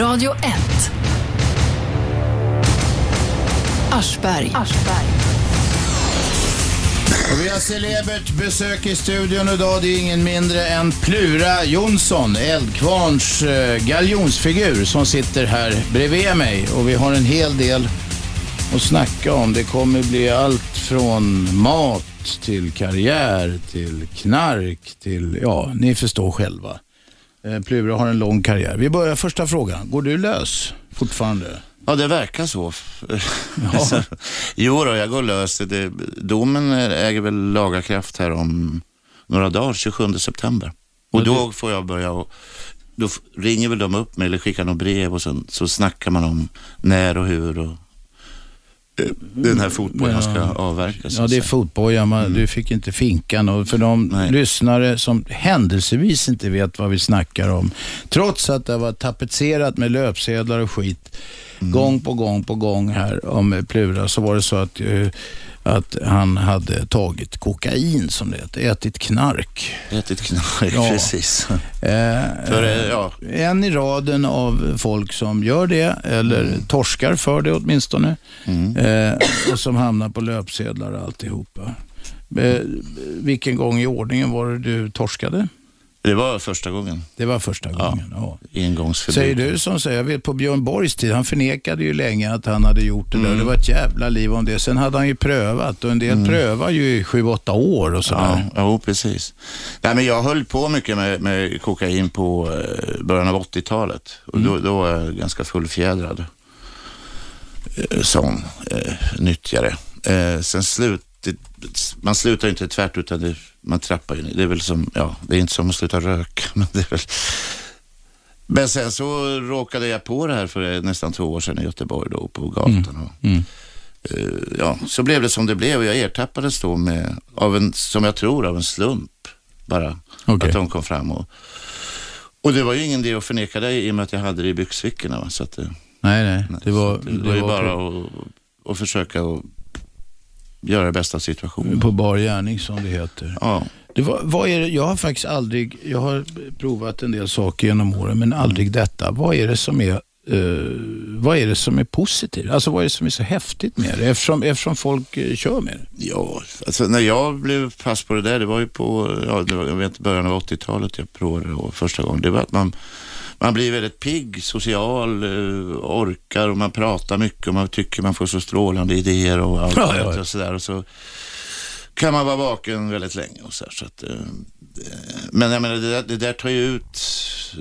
Radio 1. Aschberg. Och vi har celebert besök i studion idag. Det är ingen mindre än Plura Jonsson, Eldkvarns eh, galjonsfigur som sitter här bredvid mig. Och vi har en hel del att snacka om. Det kommer bli allt från mat till karriär, till knark, till, ja, ni förstår själva. Eh, Plura har en lång karriär. Vi börjar första frågan. Går du lös fortfarande? Ja, det verkar så. Ja. jo då, jag går lös. Det, domen äger väl laga kraft här om några dagar, 27 september. Och då får jag börja och då ringer väl de upp mig eller skickar något brev och sen, så snackar man om när och hur och den här fotbollen ska avverkas. Ja, det är säga. fotboja. Man, Du fick inte finkan. Och för de Nej. lyssnare som händelsevis inte vet vad vi snackar om, trots att det var tapetserat med löpsedlar och skit gång på gång på gång här om eh, Plura, så var det så att, eh, att han hade tagit kokain, som det heter, ätit knark. Ätit knark, Ja. precis. Eh, För, eh, ja, en i raden av folk som gör det, eller torskar för det åtminstone, eh, och som hamnar på löpsedlar och alltihopa. Eh, vilken gång i ordningen var det du torskade? Det var första gången. Det var första gången. Ja. Engångsförbud. Säger du som säger, jag vet på Björn Borgs tid, han förnekade ju länge att han hade gjort det där. Det var ett jävla liv om det. Sen hade han ju prövat och en del prövar ju i sju, åtta år och sådär. Ja, jo, precis. Nej, men jag höll på mycket med, med kokain på eh, början av 80-talet. Och då, då var jag ganska fullfjädrad eh, sån eh, nyttjare. Eh, sen slut, man slutar ju inte tvärt utan det, man trappar ju ner. Det är väl som, ja, det är inte som att sluta röka. Men, det är väl... men sen så råkade jag på det här för nästan två år sedan i Göteborg då på gatan. Och, Eh, ja, så blev det som det blev och jag ertappades då med, av en, som jag tror, av en slump bara. Okej. Att de kom fram och, och det var ju ingen idé att förneka det i och med att jag hade det i byxfickorna. Va? Så att, det, Nej, nej. Det var, det, var ju bara att, att försöka att göra det bästa av situationen. på bar gärning som det heter. Ja. Det var, vad är det, jag har faktiskt aldrig, jag har provat en del saker genom åren, men aldrig detta. Vad är det som är, eh, vad är det som är positivt? Alltså vad är det som är så häftigt med det? Eftersom, eftersom folk eh, kör med det. Ja, alltså när jag blev pass på det där, det var ju på, ja, var, jag vet början av 80-talet jag provade det första gången. Det var att man, man blir väldigt pigg, social, eh, orkar och man pratar mycket och man tycker man får så strålande idéer och allt Ja, det ja. och sådär. Och så kan man vara vaken väldigt länge och så, här, så att, eh, Men jag menar, det där, det där tar ju ut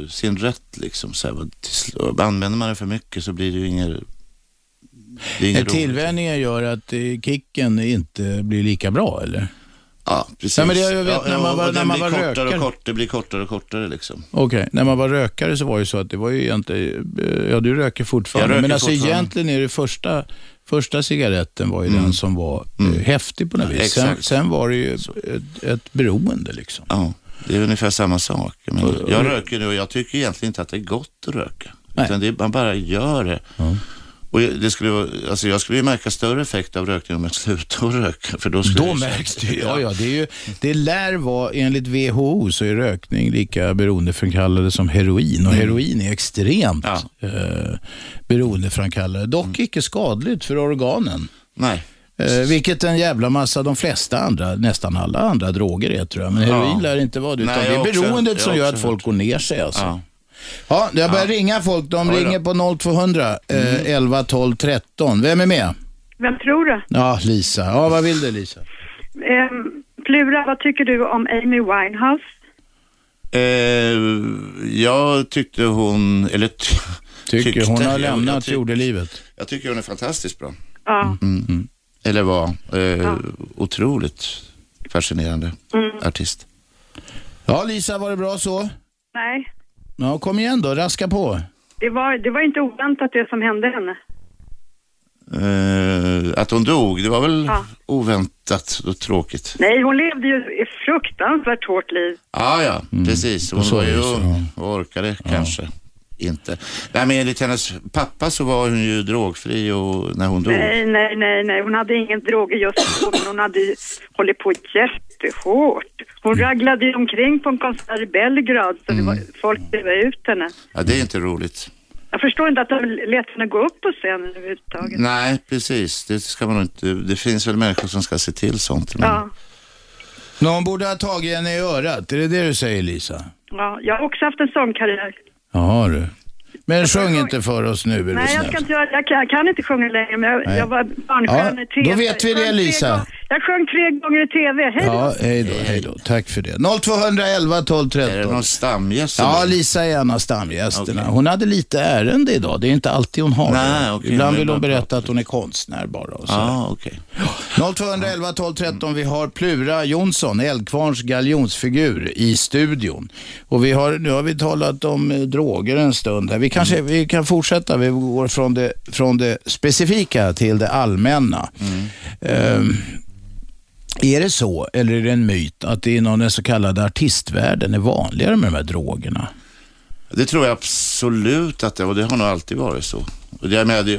sin rätt liksom. Så här, använder man det för mycket så blir det ju inget. Tillvänjningen gör att eh, kicken inte blir lika bra, eller? Ja, precis. Ja, men det- jag vet när man var- när man var kortare rökare. och kortare, det blir kortare och kortare liksom. Okej, när man var rökare så var det så att det var ju egentligen, eh, ja du röker fortfarande, röker men alltså fortfarande. egentligen är det första, första cigaretten var ju den som var eh, häftig på något Mm. Ja, vis. Sen, sen var det ju ett, ett beroende liksom. Ja, det är ungefär samma sak. Men jag röker nu och jag tycker egentligen inte att det är gott att röka. Nej. Utan det man bara gör det. Och det skulle, alltså jag skulle ju märka större effekt av rökning om jag slutade röka. För då skulle Då märks det. Ja, ja, det, är ju, det lär vara, enligt WHO så är rökning lika beroendeframkallande som heroin. Och heroin är extremt Mm. Ja. eh, beroendeframkallande. Dock icke skadligt för organen. Nej. Eh, vilket en jävla massa, de flesta andra, nästan alla andra droger är tror jag. Men heroin Ja. lär inte vara det. Utan Nej, det är också- beroendet jag som gör också att folk går ner sig. Alltså. Ja. Ja, jag börjar ringa folk. De Oj då. ringer på 0200 eh, 11 12 13. Vem är med? Vem tror du? Ja, Lisa. Ja, vad vill du Lisa? Ehm, Plura, vad tycker du om Amy Winehouse? Eh, jag tyckte hon, eller ty, Tycker tyckte, hon har jag- lämnat jag, tyck- jordelivet. jag tycker hon är fantastiskt bra. Ja. Mm. Eller var. Eh, Otroligt fascinerande Mm. artist. Ja, Lisa, var det bra så? Nej, Ja, kom igen då. Raska på. det var, det var inte oväntat det som hände henne. Eh, att hon dog, det var väl Ja. oväntat och tråkigt. Nej, hon levde ju ett fruktansvärt hårt liv. Ah, ja, precis. Hon så var är ju det så, ung och orkade kanske inte. Nej, men enligt hennes pappa så var hon ju drogfri och när hon dog. Nej, nej, nej, nej. Hon hade ingen droger just då, men hon hade hållit på jättehårt. Hon raglade ju omkring på en konsert i Belgrad, så det var, folk drev ut henne. Ja, det är inte roligt. Jag förstår inte att de lät henne gå upp på scenen överhuvudtaget. Nej, precis. Det ska man inte. Det finns väl människor som ska se till sånt. Men... Ja. Någon borde ha tagit henne i örat, är det det du säger Lisa? ja, jag har också haft en sångkarriär. Jaha du. Men sjung inte för oss nu är du Nej, jag, snäll. ska inte, göra- jag, kan, jag kan inte sjunga längre, men jag, Nej. jag var barnstjärna i tre då vet vi det, Lisa. Jag sjöng tre gånger i TV. Hej då. Ja, hej då, hej då. Tack för det. 0211 12 Är det 13. någon stamgäst? Ja? Lisa är en av stamgästerna. Okej. Hon hade lite ärende idag. Det är inte alltid hon har Nej, det. okej, Ibland men vill hon bara berätta att hon är konstnär bara. Och så. Ja, okej. 0211 12 13. Vi har Plura Jonsson, Eldkvarns galjonsfigur i studion. Och vi har, nu har vi talat om eh, droger en stund. Här. Vi kanske vi kan fortsätta. Vi går från det, från det specifika till det allmänna. Ehm, är det så, eller är det en myt, att det inom den så kallade artistvärlden är vanligare med de här drogerna? Det tror jag absolut att det och det har nog alltid varit så. Och det, menar, det,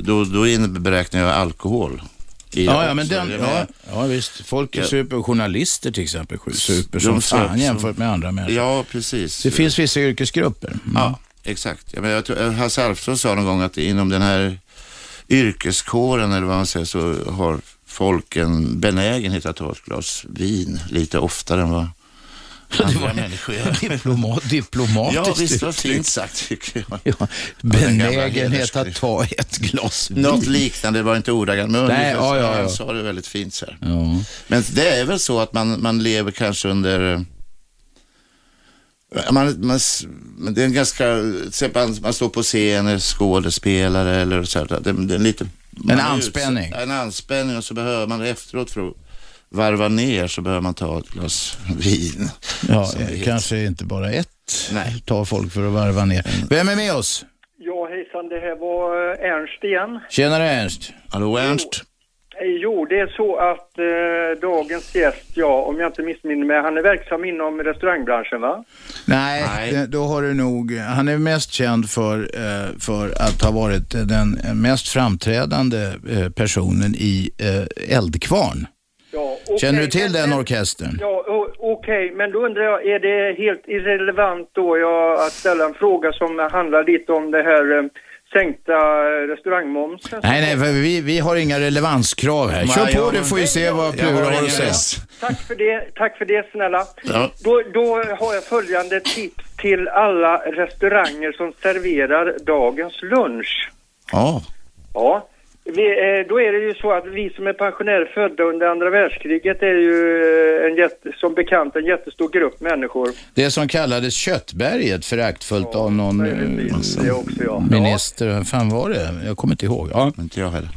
då, då inberäknar jag alkohol. Ja, ja, men den, ja, ja, visst. Folk är Ja. super. Journalister till exempel super som fan jämfört med andra människor. ja, precis. Det finns vissa yrkesgrupper. Mm. Ja, exakt. Jag menar, jag tror, Hasse Alfredson sa någon gång att inom den här yrkeskåren eller vad man säger så har folk en benägenhet att ta ett glas vin lite oftare än vad andra människor gör. Diplomat, diplomatiskt Ja, visst var fint sagt tycker jag. Ja, benägenhet att ta ett glas vin. Något liknande, det var inte ordagrant, men Nej, ja, ja, ja. Sa det väldigt fint så. Ja. Men det är väl så att man, man lever kanske under... eh, Man, man, det är en ganska, till exempel man, står på scen, skådespelare eller så här, det, det är lite... är anspänning. utsatt- En anspänning och så behöver man efteråt för att varva ner så behöver man ta ett glas vin. Ja, kanske inte bara ett Nej. tar folk för att varva ner. Vem är med oss? Ja, hejsan, det här var eh, Ernst igen. Tjenare Ernst. Hallå Ernst? Eh, Jo, det är så att eh, dagens gäst, ja, om jag inte missminner mig, han är verksam inom restaurangbranschen, va? Nej, Nej. då har du nog, han är mest känd för, eh, för att ha varit den mest framträdande eh, personen i eh, Eldkvarn. Ja, okej, Känner du till den orkestern? Ja, okej, men då undrar jag, är det helt irrelevant då jag, att ställa en fråga som handlar lite om det här eh, sänkta eh, restaurangmomsen? Nej, nej, för vi, vi har inga relevanskrav här. Kör på du får ju se vad Plura har att säga. Tack för det, tack för det snälla. Ja. Då, då har jag följande tips till alla restauranger som serverar dagens lunch. Ja. Ja, vi, eh, då är det ju så att vi som är pensionärer födda under andra världskriget är ju eh, en jätte, som bekant en jättestor grupp människor. Det som kallades Köttberget föraktfullt av någon eh, det också, ja. minister. Vem fan var det? Jag kommer inte ihåg. Ja. Inte jag heller.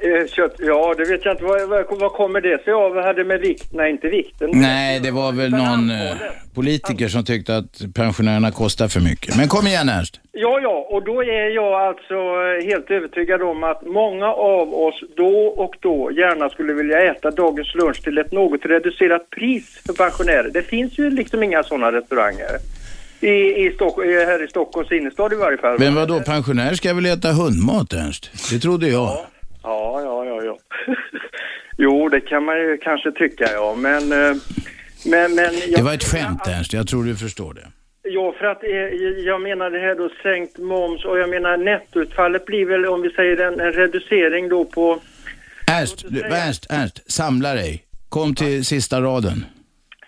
Eh, kött, ja, det vet jag inte. Vad, vad, vad kommer det sig av? Vad hade med vikt? Nej, inte vikten. Nej, det var väl någon eh, politiker som tyckte att pensionärerna kostar för mycket. Men kom igen Ernst. Ja, ja, och då är jag alltså eh, helt övertygad om att många av oss då och då gärna skulle vilja äta dagens lunch till ett något reducerat pris för pensionärer. Det finns ju liksom inga sådana restauranger. I, i Stock, här i Stockholms innerstad i varje fall. Men vad då pensionärer ska väl äta hundmat Ernst? Det trodde jag. Ja, ja, ja, ja. Jo, det kan man ju kanske tycka, ja. Men... eh, men, men Det var ett skämt Ernst, jag tror du förstår det. Ja, för att eh, jag menar det här då sänkt moms och jag menar nettoutfallet blir väl om vi säger en, en reducering då på Ernst, du, Ernst, Ernst, samla dig. Kom till sista raden.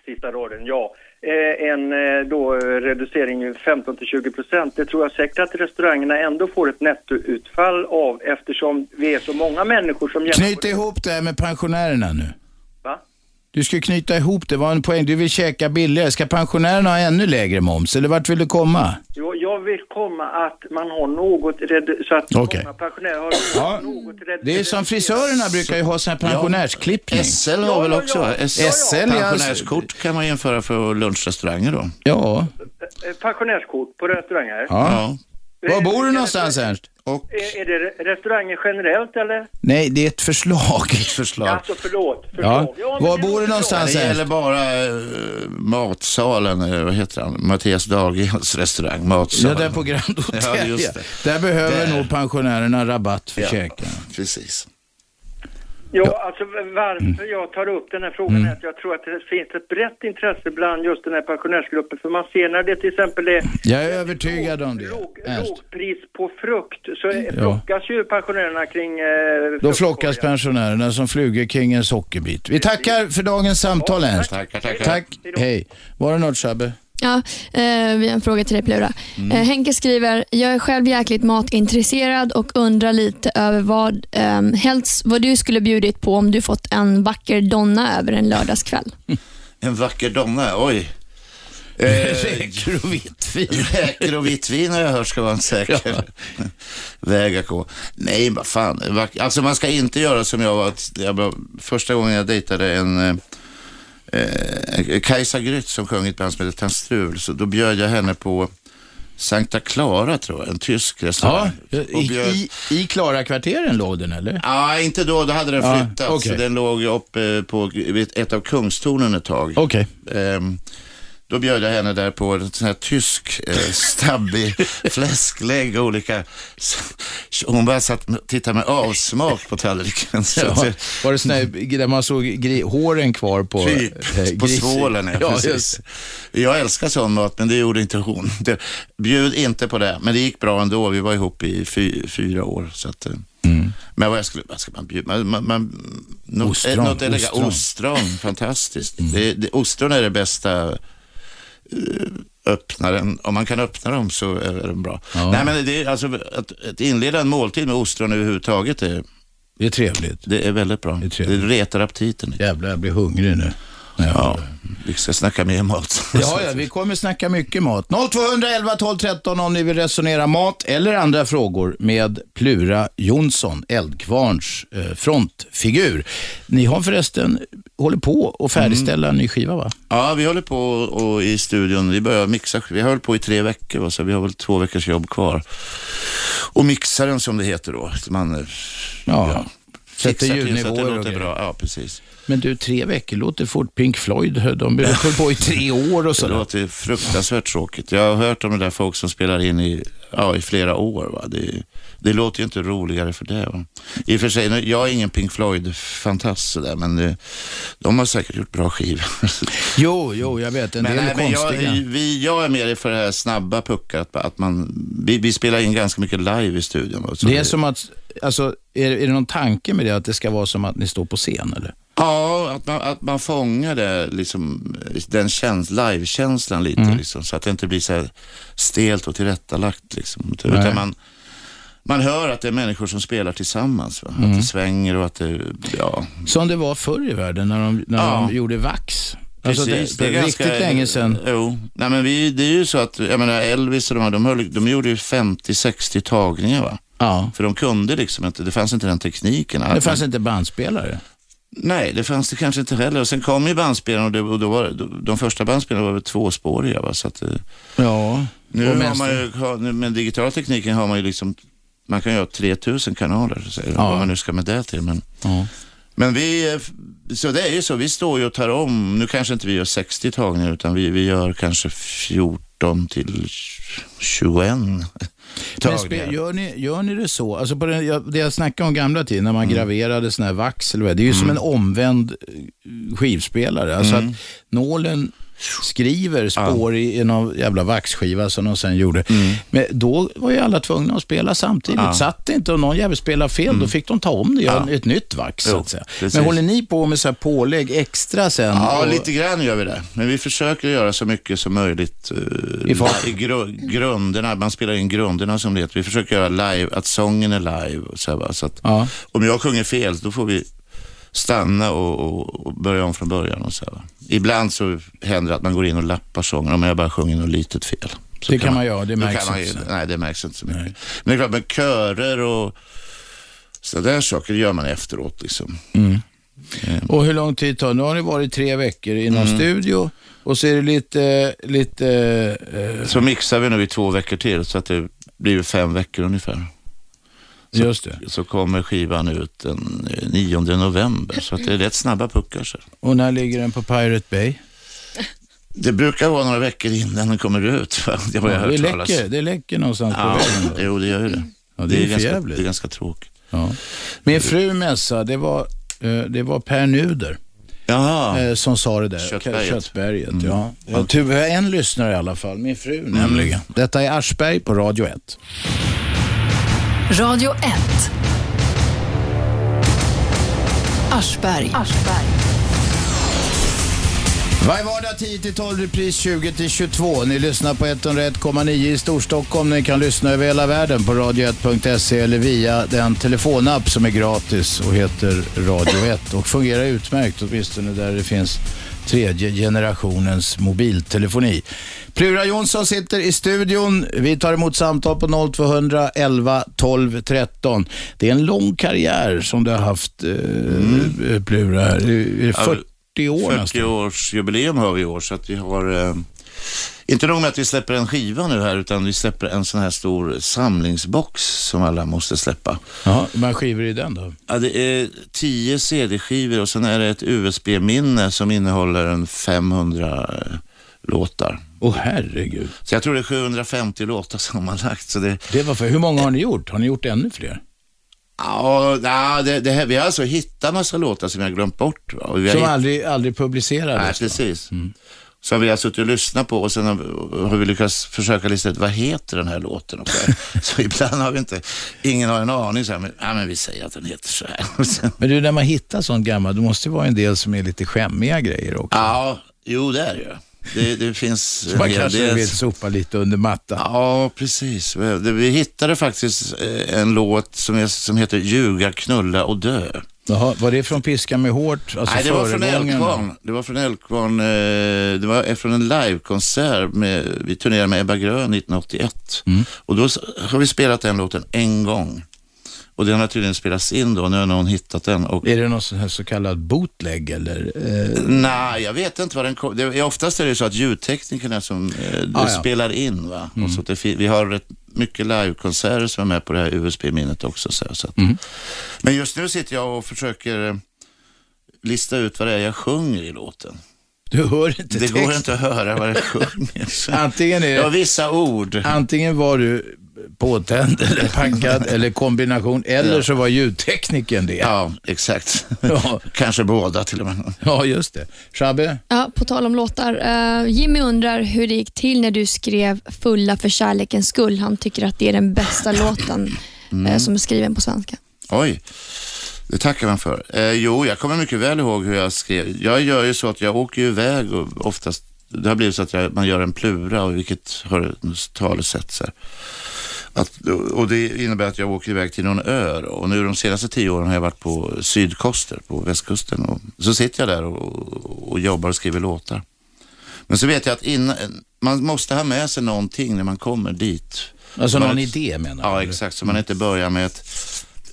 sista raden, ja. Eh, en eh, då eh, reducering 15 till 20 procent. Det tror jag säkert att restaurangerna ändå får ett nettoutfall av eftersom vi är så många människor som. Knyt ihop det här med pensionärerna nu. Va? Du ska knyta ihop det, var en poäng. Du vill käka billigare. Ska pensionärerna ha ännu lägre moms, eller vart vill du komma? Jo, jag vill komma att man har något redu- så att Okej. många pensionärer har Ja, något redu- Det är som frisörerna brukar ju ha sån här pensionärsklippning. SL har väl ja, också? ja. SL, SL, ja. pensionärskort kan man jämföra för lunchrestauranger då. Ja. Eh, Pensionärskort på restauranger. ja. Var bor du någonstans Ernst? Och Är, är det restauranger generellt eller? Nej, det är ett förslag. ett förslag. Alltså förlåt. Ja. förlåt. men Var det bor var du någonstans Det Ernst? gäller bara eh, matsalen, eh, vad heter han? Mattias Dahlgrens restaurang, Ja, matsalen. där på Grand Hotel. Ja, just det. Där behöver Där. nog pensionärerna rabatt för Ja. käken. Precis. Ja, alltså varför jag tar upp den här frågan Mm. är att jag tror att det finns ett brett intresse bland just den här pensionärsgruppen. För man ser när det till exempel är Jag är övertygad om det. låg, lågpris på frukt så flockas ju pensionärerna kring... Eh, Då flockas pensionärerna som flugor kring en sockerbit. Vi tackar för dagens samtal Ernst. Tackar, tackar. Tack, hej. Var det något Shabbe? Ja, eh, vi har en fråga till dig Plura. Mm. Eh, Henke skriver, jag är själv jäkligt matintresserad och undrar lite över vad, eh, helst, vad du skulle bjudit på om du fått en vacker donna över en lördagskväll. En vacker donna, oj. Eh, Räkor och vitt vin. Räkor och vitt vin har jag hört ska vara en säker väg att gå. Nej, vad fan. Alltså man ska inte göra som jag var, jag var första gången jag dejtade en eh, eh, Kajsa Grytt som sjöng ett band som heter Tanstrul. Så då bjöd jag henne på Sankta Clara tror jag, en tysk Ja, restaurang. i, bjöd- i, i Klara-kvarteren låg den eller? Ja, inte då. Då hade den Ja, flyttats. okej. Så den låg uppe på vid ett av kungstornen ett tag. Okej. Ehm, då bjöd jag henne där på en sån här tysk eh, stabbig fläsklägg och olika... Hon bara satt och tittade med avsmak på tallriken. Ja, det, var det sån här, där man såg gri, håren kvar på Typ, eh, på svålen. Ja, precis. just. Jag älskar sån mat, men det gjorde inte hon. Det, bjud inte på det, men det gick bra ändå. Vi var ihop i fy, fyra år. Så att, eh, Mm. Men vad, jag skulle, vad ska man bjuda? Man, man, man, något, Ostron, eh, något ostron. ostron. fantastiskt. Det, det, ostron är det bästa eh, öppnaren. Om man kan öppna dem så är, är de bra. Ja. Nej, men det är, alltså, att, att inleda en måltid med ostron överhuvudtaget, är, Det är trevligt. det är väldigt bra. Det är Det, retar aptiten. Jävlar, jag blir hungrig nu. Ja. Ja, vi ska snacka mer mat. Ja, ja, vi kommer snacka mycket mat. 0211 12 13 om ni vill resonera mat eller andra frågor med Plura Jonsson, Eldkvarns eh, frontfigur. Ni har förresten håller på att färdigställa en ny skiva va? Ja, vi håller på och i studion, vi börjar mixa, vi hållit på i tre veckor va, så vi har väl två veckors jobb kvar. Och mixa den som det heter då. Man, eh, Ja. Sätter så ljudnivåer det och låter grejer. bra. Ja, precis. Men du, tre veckor låter fort. Pink Floyd, de hållit på i tre år och Det sådär. låter fruktansvärt tråkigt. Jag har hört om det där folk som spelar in i, ja, i flera år. Va? Det, det låter ju inte roligare för det. Va? I och för sig, jag är ingen Pink Floyd-fantast sådär, men det, de har säkert gjort bra skivor. Jo, jo, jag vet. En Men, del nej, är men konstiga. jag, vi, jag är mer för det här snabba puckar. Att, man, vi, vi spelar in ganska mycket live i studion. va, så Det är som att, alltså, är, är det någon tanke med det att det ska vara som att ni står på scen eller? Ja, att man, att man fångar det, liksom, den käns, live-känslan lite. Mm. Liksom, så att det inte blir så här stelt och tillrättalagt. Liksom, Nej. utan man, man hör att det är människor som spelar tillsammans. Mm. Att det svänger och att det, ja. Som det var förr i världen när de, när Ja. de gjorde vax. Alltså Precis, det, det är riktigt länge sedan. Jo, nej men vi, det är ju så att, jag menar Elvis och de här, de, höll, de gjorde ju 50-60 tagningar va. Ja. För de kunde liksom inte, det fanns inte den tekniken. Det fanns inte bandspelare. Nej, det fanns det kanske inte heller. Och sen kom ju bandspelaren och, det, och då var, det- de första bandspelarna var väl tvåspåriga. Va? Så att, eh, Ja. nu har man ju, med digitala tekniken har man ju liksom, man kan ju ha 3000 kanaler, säger Ja. vad man nu ska med det till. Men, Ja. men vi, så det är ju så, vi står ju och tar om, nu kanske inte vi gör 60 tagningar utan vi, vi gör kanske 14 till 21 Men tagningar. spe, gör, ni, gör ni det så? Alltså på den, det jag snackade om gamla tiden, när man Mm. graverade sån här vax, eller vad, det är ju som en omvänd eh, skivspelare. Alltså Mm. att nålen skriver spår i en av jävla vaxskiva som de sen gjorde. Men då var ju alla tvungna att spela samtidigt. Mm. Ja. Mm. Satt det inte och någon jävel spelade fel, då fick de ta om det och göra Ja. ett nytt vax. Så Jo. Men håller ni på med så här pålägg extra sen? Ja, och, lite grann gör vi det. Men vi försöker göra så mycket som möjligt eh, I i gru grunderna. Man spelar in grunderna som det heter. Vi försöker göra live, att sången är live. Och så här, så att Ja. Om jag sjunger fel, då får vi stanna och, och, och börja om från början. Och så här. Ibland så händer det att man går in och lappar sången om jag bara sjunger något litet fel. Så Det kan man göra, det märks man, inte. Nej, det märks inte så mycket. Nej. Men det är klart, med körer och sådana saker gör man efteråt. Liksom. Och hur lång tid tar det? Nu har ni varit tre veckor i Mm. någon studio och så är det lite, lite eh, Så mixar vi nu i två veckor till, så att det blir fem veckor ungefär. Just det. så kommer skivan ut den eh, 9 november. Så det är rätt snabba puckar. Så. Och när ligger den på Pirate Bay? Det brukar vara några veckor innan den kommer ut. Va? Det har jag det, hört talas. läcker, det läcker någonstans på Ja, vägen. Då. jo, det gör ju det. Ja, det är ganska, förjävligt. det är ganska tråkigt. Ja. Min fru mässa, det var Eh, det var Per Nuder Jaha. eh, som sa det där. Köttberget. Köttberget ja. Jag tror vi har en lyssnare i alla fall, min fru nämligen. Detta är Aschberg på Radio 1. Radio 1. Aschberg. Varje vardag 10-12, repris 20-22. Ni lyssnar på 101,9 i Storstockholm. Ni kan lyssna över hela världen på radio1.se eller via den telefonapp som är gratis och heter Radio 1 och fungerar utmärkt, åtminstone där det finns tredje generationens mobiltelefoni. Plura Jonsson sitter i studion. Vi tar emot samtal på 0200 11 12 13. Det är en lång karriär som du har haft, eh, Plura. Är det 40 år 40 nästan? års jubileum har vi i år så att vi har eh, inte nog med att vi släpper en skiva nu här utan vi släpper en sån här stor samlingsbox som alla måste släppa. Ja, hur många skivor är den då? Ja, det är 10 CD-skivor och sen är det ett USB-minne som innehåller en 500 eh, låtar. Åh herregud. Så jag tror det är 750 låtar sammanlagt. Så det, Det var för, hur många har ni gjort? Har ni gjort ännu fler? ja, det, det här, vi har alltså hittat massa låtar som har glömt bort. Va? Och vi har Som hitt- aldrig, aldrig Nej, publicerades? då? precis. Så vi har suttit och lyssnat på och sen har vi lyckats försöka lista ut vad heter den här låten och så, ibland har vi inte, ingen har en aning så här, men, ja, men vi säger att den heter så här. Sen- Men du, när man hittar sånt gammalt, det måste ju vara en del som är lite skämmiga grejer också. ja, jo det är det ju. Det, det finns Så man kanske del- vill sopa lite under mattan. Ja, precis. Vi vi hittade faktiskt eh, en låt som, är, som heter Ljuga, knulla och dö. Jaha, var det från Piska med hårt? Alltså Nej, det var från? Älvkvarn. Det var från Älvkvarn. eh, Det var från en livekonsert. Med, vi turnerade med Ebba Grön 1981. Mm. Och då har vi spelat den låten en gång. Och den har tydligen spelats in då. Nu har någon hittat den. Och, Är det någon sån här så kallad bootleg eller? Eh, Nej, jag vet inte vad den kom. Det, oftast är det så att ljudteknikerna som eh, Ah, ja. Mm. spelar in. Va? Och så det, vi har rätt mycket livekonserter som är med på det här USB-minnet också. Så, så. Mm. Men just nu sitter jag och försöker eh, lista ut vad det är jag sjunger i låten. du hör inte Det texten. går inte att höra vad jag sjunger. Antingen, är Ja, det, vissa ord. antingen var du påtänd eller packad eller kombination eller så var ljudtekniken det. Ja, exakt. Ja. Kanske båda till och med. Ja, just det. Shabbe? Ja, på tal om låtar. eh, Jimmy undrar hur det gick till när du skrev Fulla för kärlekens skull. Han tycker att det är den bästa låten eh, som är skriven på svenska. Oj, det tackar man för. Eh, jo, jag kommer mycket väl ihåg hur jag skrev. Jag gör ju så att jag åker ju iväg och oftast, det har blivit så att jag, man gör en plura, och vilket har ett talesätt. Så här. Att, och det innebär att jag åker iväg till någon ö och nu de senaste tio åren har jag varit på sydkoster, på västkusten. Och så sitter jag där och, och jobbar och skriver låtar. Men så vet jag att innan, man måste ha med sig någonting när man kommer dit. Alltså Man- någon idé menar Ja, du? exakt. Så man inte börjar med ett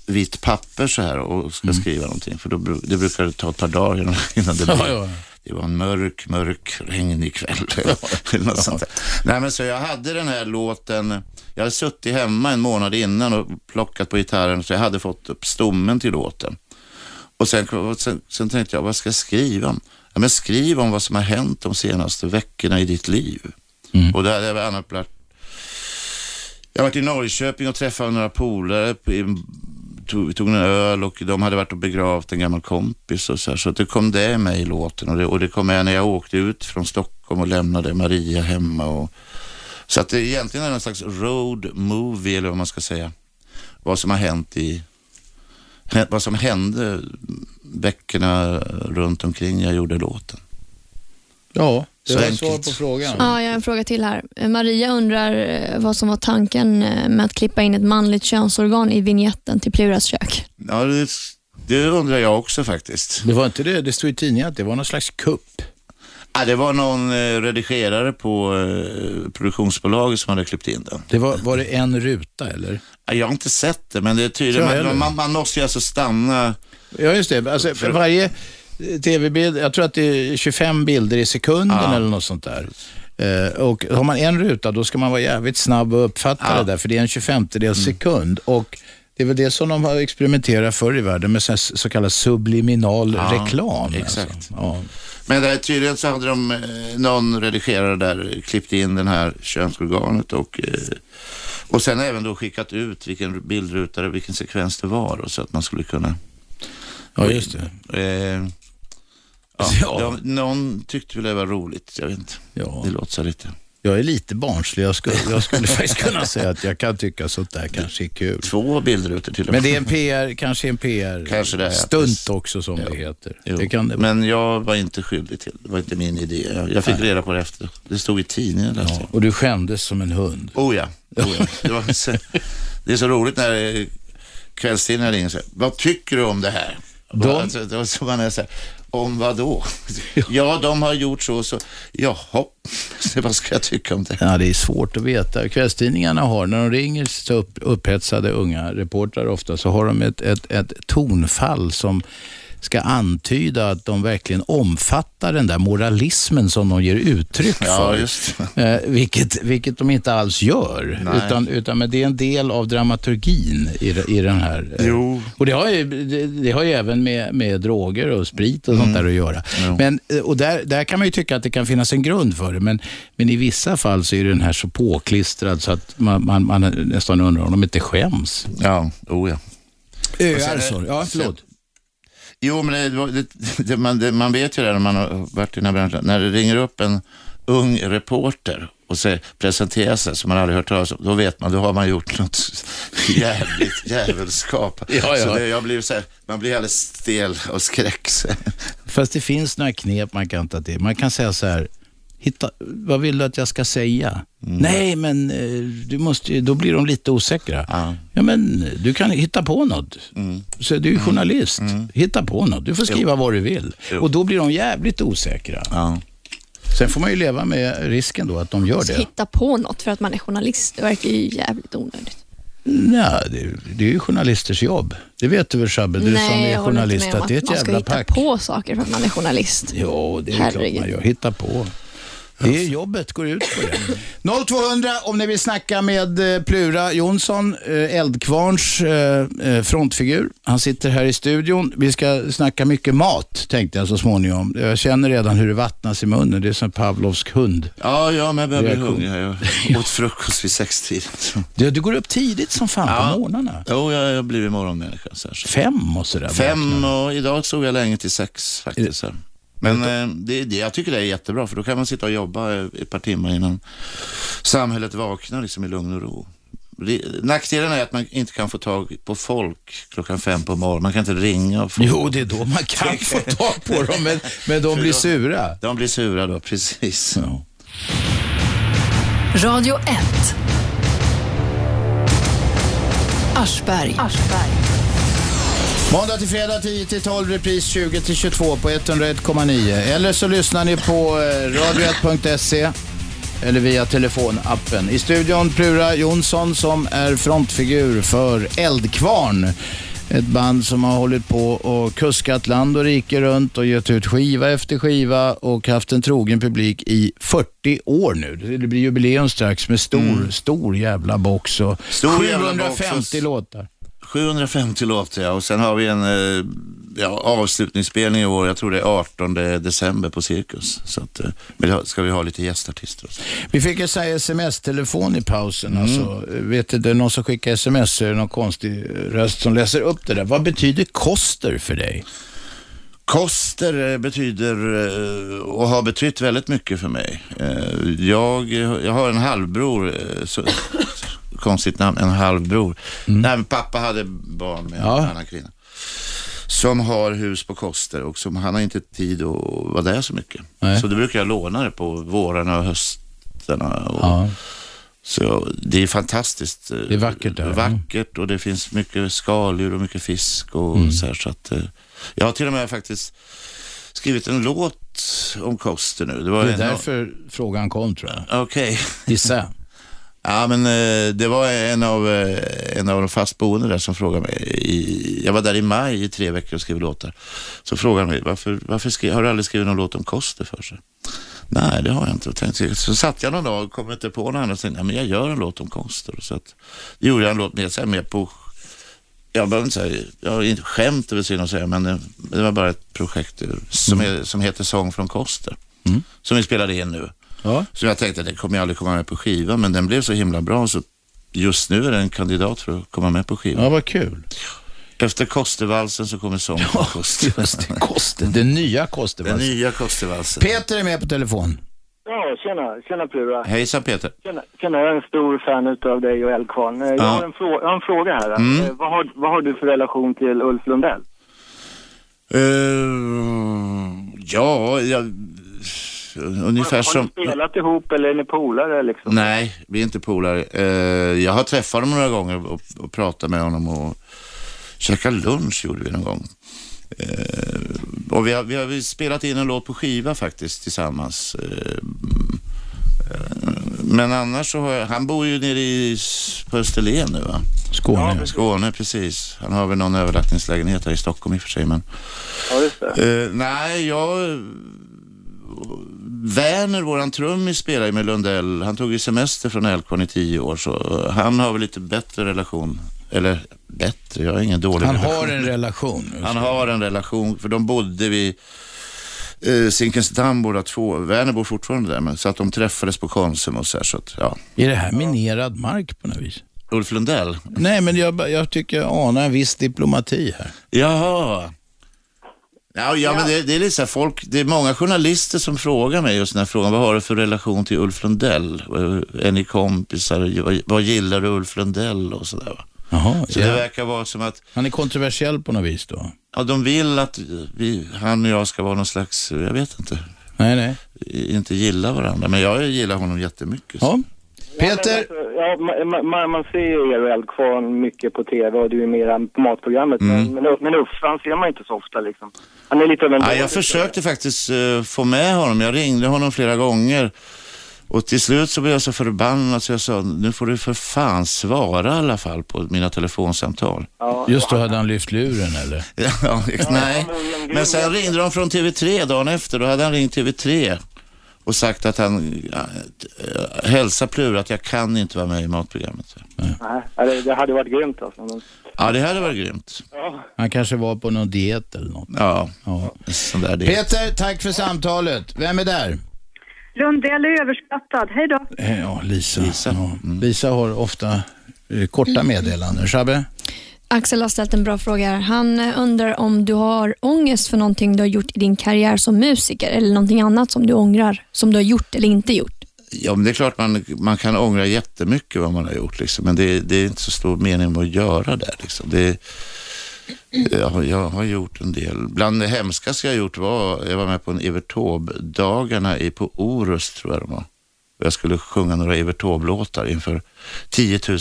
vitt papper så här och ska skriva någonting. För då, det brukar det ta ett par dagar innan, innan det blir. Ja, ja. Det var en mörk, mörk, regnig kväll. Eller något sånt där. Nej, men så jag hade den här låten. Jag hade suttit hemma en månad innan och plockat på gitarren så jag hade fått upp stommen till låten. Och sen, och sen, sen tänkte jag, vad ska jag skriva om? Ja, men skriv om vad som har hänt de senaste veckorna i ditt liv. Och det hade jag bland annat varit jag har varit i Norrköping och träffat några polare tog- Vi tog en öl och de hade varit och begravt en gammal kompis och så, här, så det kom det med i låten och det, och det kom med när jag åkte ut från Stockholm och lämnade Maria hemma. Och, så att det egentligen är någon slags road movie eller vad man ska säga. Vad som har hänt i, vad som hände veckorna runt omkring jag gjorde låten. Ja, det Så var enkelt. svar på frågan. Ja, jag har en fråga till här. Maria undrar eh, vad som var tanken eh, med att klippa in ett manligt könsorgan i vignetten till Pluras kök. Ja, det, det undrar jag också faktiskt. Det var inte det, det stod i tidningen att det var någon slags kupp. Ja, det var någon eh, redigerare på eh, produktionsbolaget som hade klippt in den. Det var, var det en ruta eller? Ja, Jag har inte sett det, men det är tydligt. Man, man, man måste ju alltså stanna. Ja, just det. Alltså, för varje eh, tv-bild, jag tror att det är 25 bilder i sekunden Ja. eller något sånt där. Eh, och har man en ruta, då ska man vara jävligt snabb och uppfatta Ja. Mm. det där, för det är en 25 sekund. Och det är väl det som de har experimenterat förr i världen med så, kallad subliminal Ja, reklam. exakt. Alltså. Ja. Men det är tydligen så hade de, eh, någon redigerare där klippt in den här könsorganet och, eh, och sen även då skickat ut vilken bildruta och vilken sekvens det var och så att man skulle kunna Ja, just det. Ja, Ja. någon tyckte väl det var roligt, jag vet inte. Ja. Det låter så lite. Jag är lite barnslig. Jag skulle, jag skulle faktiskt kunna säga att jag kan tycka sånt där kanske är kul. Två bildrutor till och Men med. det är en PR, kanske en PR Kanske det är, ja. stunt också som det heter. Jo, Det kan det. Men jag var inte skyldig till det. Det var inte min idé. Jag, fick reda på det efter. Det stod i tidningen. Ja, och du skämdes som en hund. Oh ja. Oh ja. Det, var så, det är så roligt när eh, kvällstidningarna ringer och säger, vad tycker du om det här? De-. Alltså, då så man är så här, om vad då? ja, de har gjort så och så. Jaha, så vad ska jag tycka om det? Ja, det är svårt att veta. Kvällstidningarna har, när de ringer så upp, upphetsade unga reportrar ofta, så har de ett, ett, ett tonfall som ska antyda att de verkligen omfattar den där moralismen som de ger uttryck Ja, för. just Eh, vilket, vilket de inte alls gör. Nej. Utan, utan men det är en del av dramaturgin i, i den här. eh, Jo. Och det har ju, det, det har ju även med, med droger och sprit och sånt där att göra. Jo. Men, eh, och där, där kan man ju tycka att det kan finnas en grund för det. Men, men i vissa fall så är den här så påklistrad så att man, man, man nästan undrar om de inte skäms. Ja, oh ja. Öar så. Ja, förlåt. Jo, men det, det, det, man, man vet ju det när man har varit i den här branschen. När det ringer upp en ung reporter och säger, presenterar sig som man aldrig hört talas om, då vet man, då har man gjort något jävligt djävulskap. Ja, ja. Så det, jag blir så här, man blir alldeles stel och skräck. Fast det finns några knep man kan ta till. Man kan säga så här, hitta, vad vill du att jag ska säga? Nej, men eh, du måste, då blir de lite osäkra. Ja. Ja, men du kan hitta på något. Så du är ju journalist. Hitta på något. Du får skriva vad du vill. Jo. Och då blir de jävligt osäkra. Ja. Sen får man ju leva med risken då att de gör Så det. hitta på något för att man är journalist, det verkar ju jävligt onödigt. Nej, det, det är ju journalisters jobb. Det vet du väl Shabbe, du som är jag håller inte journalist, med om att det är ett man ska jävla hitta pack. på saker för att man är journalist. Jo, det är klart Herregud. man gör. Hitta på. Det är jobbet går ut på det. 0200 om ni vill snacka med eh, Plura Jonsson, eh, Eldkvarns eh, frontfigur. Han sitter här i studion. Vi ska snacka mycket mat, tänkte jag så småningom. Jag känner redan hur det vattnas i munnen. Det är som Pavlovsk hund. Ja, ja, men jag börjar bli hungrig. Jag åt frukost vid sextiden. Du, du går upp tidigt som fan Ja. på morgnarna. Jo, jag har blivit morgonmänniska. Så här, så. Fem och sådär. Fem och idag stod jag länge till sex faktiskt. här. Men eh, det, det, jag tycker det är jättebra för då kan man sitta och jobba eh, ett par timmar innan samhället vaknar liksom i lugn och ro. Nackdelen är att man inte kan få tag på folk klockan fem på morgonen. Man kan inte ringa och få... Jo, det är då man kan få tag på dem, men, men de blir sura. De blir sura då, precis. Ja. Radio 1. Aschberg. Måndag till fredag 10 till 12, repris 20 till 22 på 101,9. Eller så lyssnar ni på eh, radio1.se eller via telefonappen. I studion Plura Jonsson som är frontfigur för Eldkvarn. Ett band som har hållit på och kuskat land och rike runt och gett ut skiva efter skiva och haft en trogen publik i 40 år nu. Det blir jubileum strax med stor, stor jävla box och Stor jävla box 750 och- låtar. 750 låtar ja, och sen har vi en eh, ja, avslutningsspelning i år. Jag tror det är 18 december på Cirkus. Så att, eh, ska vi ha lite gästartister. Vi fick ju säga sms-telefon i pausen. Alltså, vet du, det är någon som skickar sms så är det någon konstig röst som läser upp det där. Vad betyder koster för dig? Koster eh, betyder och har betytt väldigt mycket för mig. Jag, jag har en halvbror, konstigt namn, en halvbror. Nej, men pappa hade barn med Ja. en annan kvinna. Som har hus på Koster och som han har inte tid att vara där så mycket. Nej. Så då brukar jag låna det på vårarna och höstarna. Och, Ja. Så det är fantastiskt. Det är vackert där, ja. Vackert och det finns mycket skaldjur och mycket fisk och Mm. så här. Så att, eh, jag har till och med faktiskt skrivit en låt om Koster nu. Det var Det är därför frågan kom tror jag. Okej. Gissa. Ja, men eh, det var en av, eh, en av de fastboende där som frågade mig. I, jag var där i maj i tre veckor och skrev låtar. Så frågade han mig, varför, varför skri, har du aldrig skrivit någon låt om Koster för sig? Nej, det har jag inte. Tänkte, så satt jag någon dag och kom inte på något annat. Och tänkte, "Nej, men jag gör en låt om Koster. Så att, gjorde jag en låt med, så här, med på, jag behöver inte säga, jag har inte skämt över synd att säga, men det, det var bara ett projekt eh, som, är, som heter Sång från Koster. Som vi spelade in nu. Ja. Så jag tänkte att det kommer jag aldrig komma med på skiva, men den blev så himla bra så just nu är den kandidat för att komma med på skivan. ja, vad kul. Efter Kostervalsen så kommer sång på Koster. Just det, Koster. Den nya Den Kostervalsen. nya Kostervalsen. Peter är med på telefon. Ja, tjena, tjena Plura. Hejsan Peter. Tjena, tjena, jag är en stor fan utav dig och Eldkvarn. Eh, Jag, Ja. har en frå- jag har en fråga här. Mm. Eh, Vad, har, vad har du för relation till Ulf Lundell? Eh, ja, jag, ungefär har, har som... ni spelat ihop eller är ni polare liksom? Nej, vi är inte polare. Eh, jag har träffat honom några gånger och, och pratat med honom och käkat lunch gjorde vi någon gång. Eh, och vi har, vi har spelat in en låt på skiva faktiskt tillsammans. Eh, men annars så har jag, han bor ju nere i, på Österlen nu va? Skåne. Skåne, precis. Han har väl någon övernattningslägenhet här i Stockholm i och för sig. Men, Ja, just det. eh, nej, jag... Werner, våran trummis, spelar ju med Lundell. Han tog ju semester från Älvkvarn i tio år, så han har väl lite bättre relation. Eller bättre, jag har ingen dålig Han relation. har en relation. Han har en relation, för de bodde vid eh, Zinkensdamm båda två. Werner bor fortfarande där, men så att de träffades på Konsum och så här, så att, ja. Är det här minerad mark på något vis? Ulf Lundell? Nej, men jag, jag tycker jag anar en viss diplomati här. Jaha. Ja, ja, men det, det är lite så här, folk, det är många journalister som frågar mig just den här frågan, vad har du för relation till Ulf Lundell? Är ni kompisar? Vad, vad gillar du Ulf Lundell och sådär va? Jaha, Så det ja. verkar vara som att Han är kontroversiell på något vis då? ja, de vill att vi, han och jag ska vara någon slags, jag vet inte, Nej, nej. inte gilla varandra. Men jag gillar honom jättemycket. Ja. Peter, ja, man, man, ser ju er och Eldkvarn mycket på tv och du är mera på matprogrammet. Mm. Men, men, Uffe, han ser man inte så ofta liksom. Han är lite av en... Ja, jag försökte faktiskt eh, få med honom. Jag ringde honom flera gånger. Och till slut så blev jag så förbannad så jag sa, nu får du för fan svara i alla fall på mina telefonsamtal. Ja, just då hade han lyft luren eller? Ja, nej. Men sen ringde de från TV3 dagen efter. Då hade han ringt TV3 och sagt att han ja, äh, hälsa Plura att jag kan inte vara med i matprogrammet. Nej, ja, det, det hade varit grymt alltså. Men, Ja, det hade varit grymt. ja. Han kanske var på någon diet eller något. Ja, Ja. sån där det. Peter, tack för samtalet. Vem är där? Lundell är överskattad. Hej då. Eh, Ja, Lisa. Lisa. Ja. Mm. Lisa har ofta eh, korta meddelanden. Shabbe? Axel har ställt en bra fråga här. Han eh, undrar om du har ångest för någonting du har gjort i din karriär som musiker eller någonting annat som du ångrar, som du har gjort eller inte gjort. Ja, men det är klart man, man kan ångra jättemycket vad man har gjort, liksom. men det, det är inte så stor mening med att göra det. Liksom. det jag, har- jag har gjort en del. Bland det hemskaste jag har gjort var, jag var med på en Evert Taube-dagarna i- på Orust, tror jag det var. Jag skulle sjunga några Evert Taube-låtar inför 10 000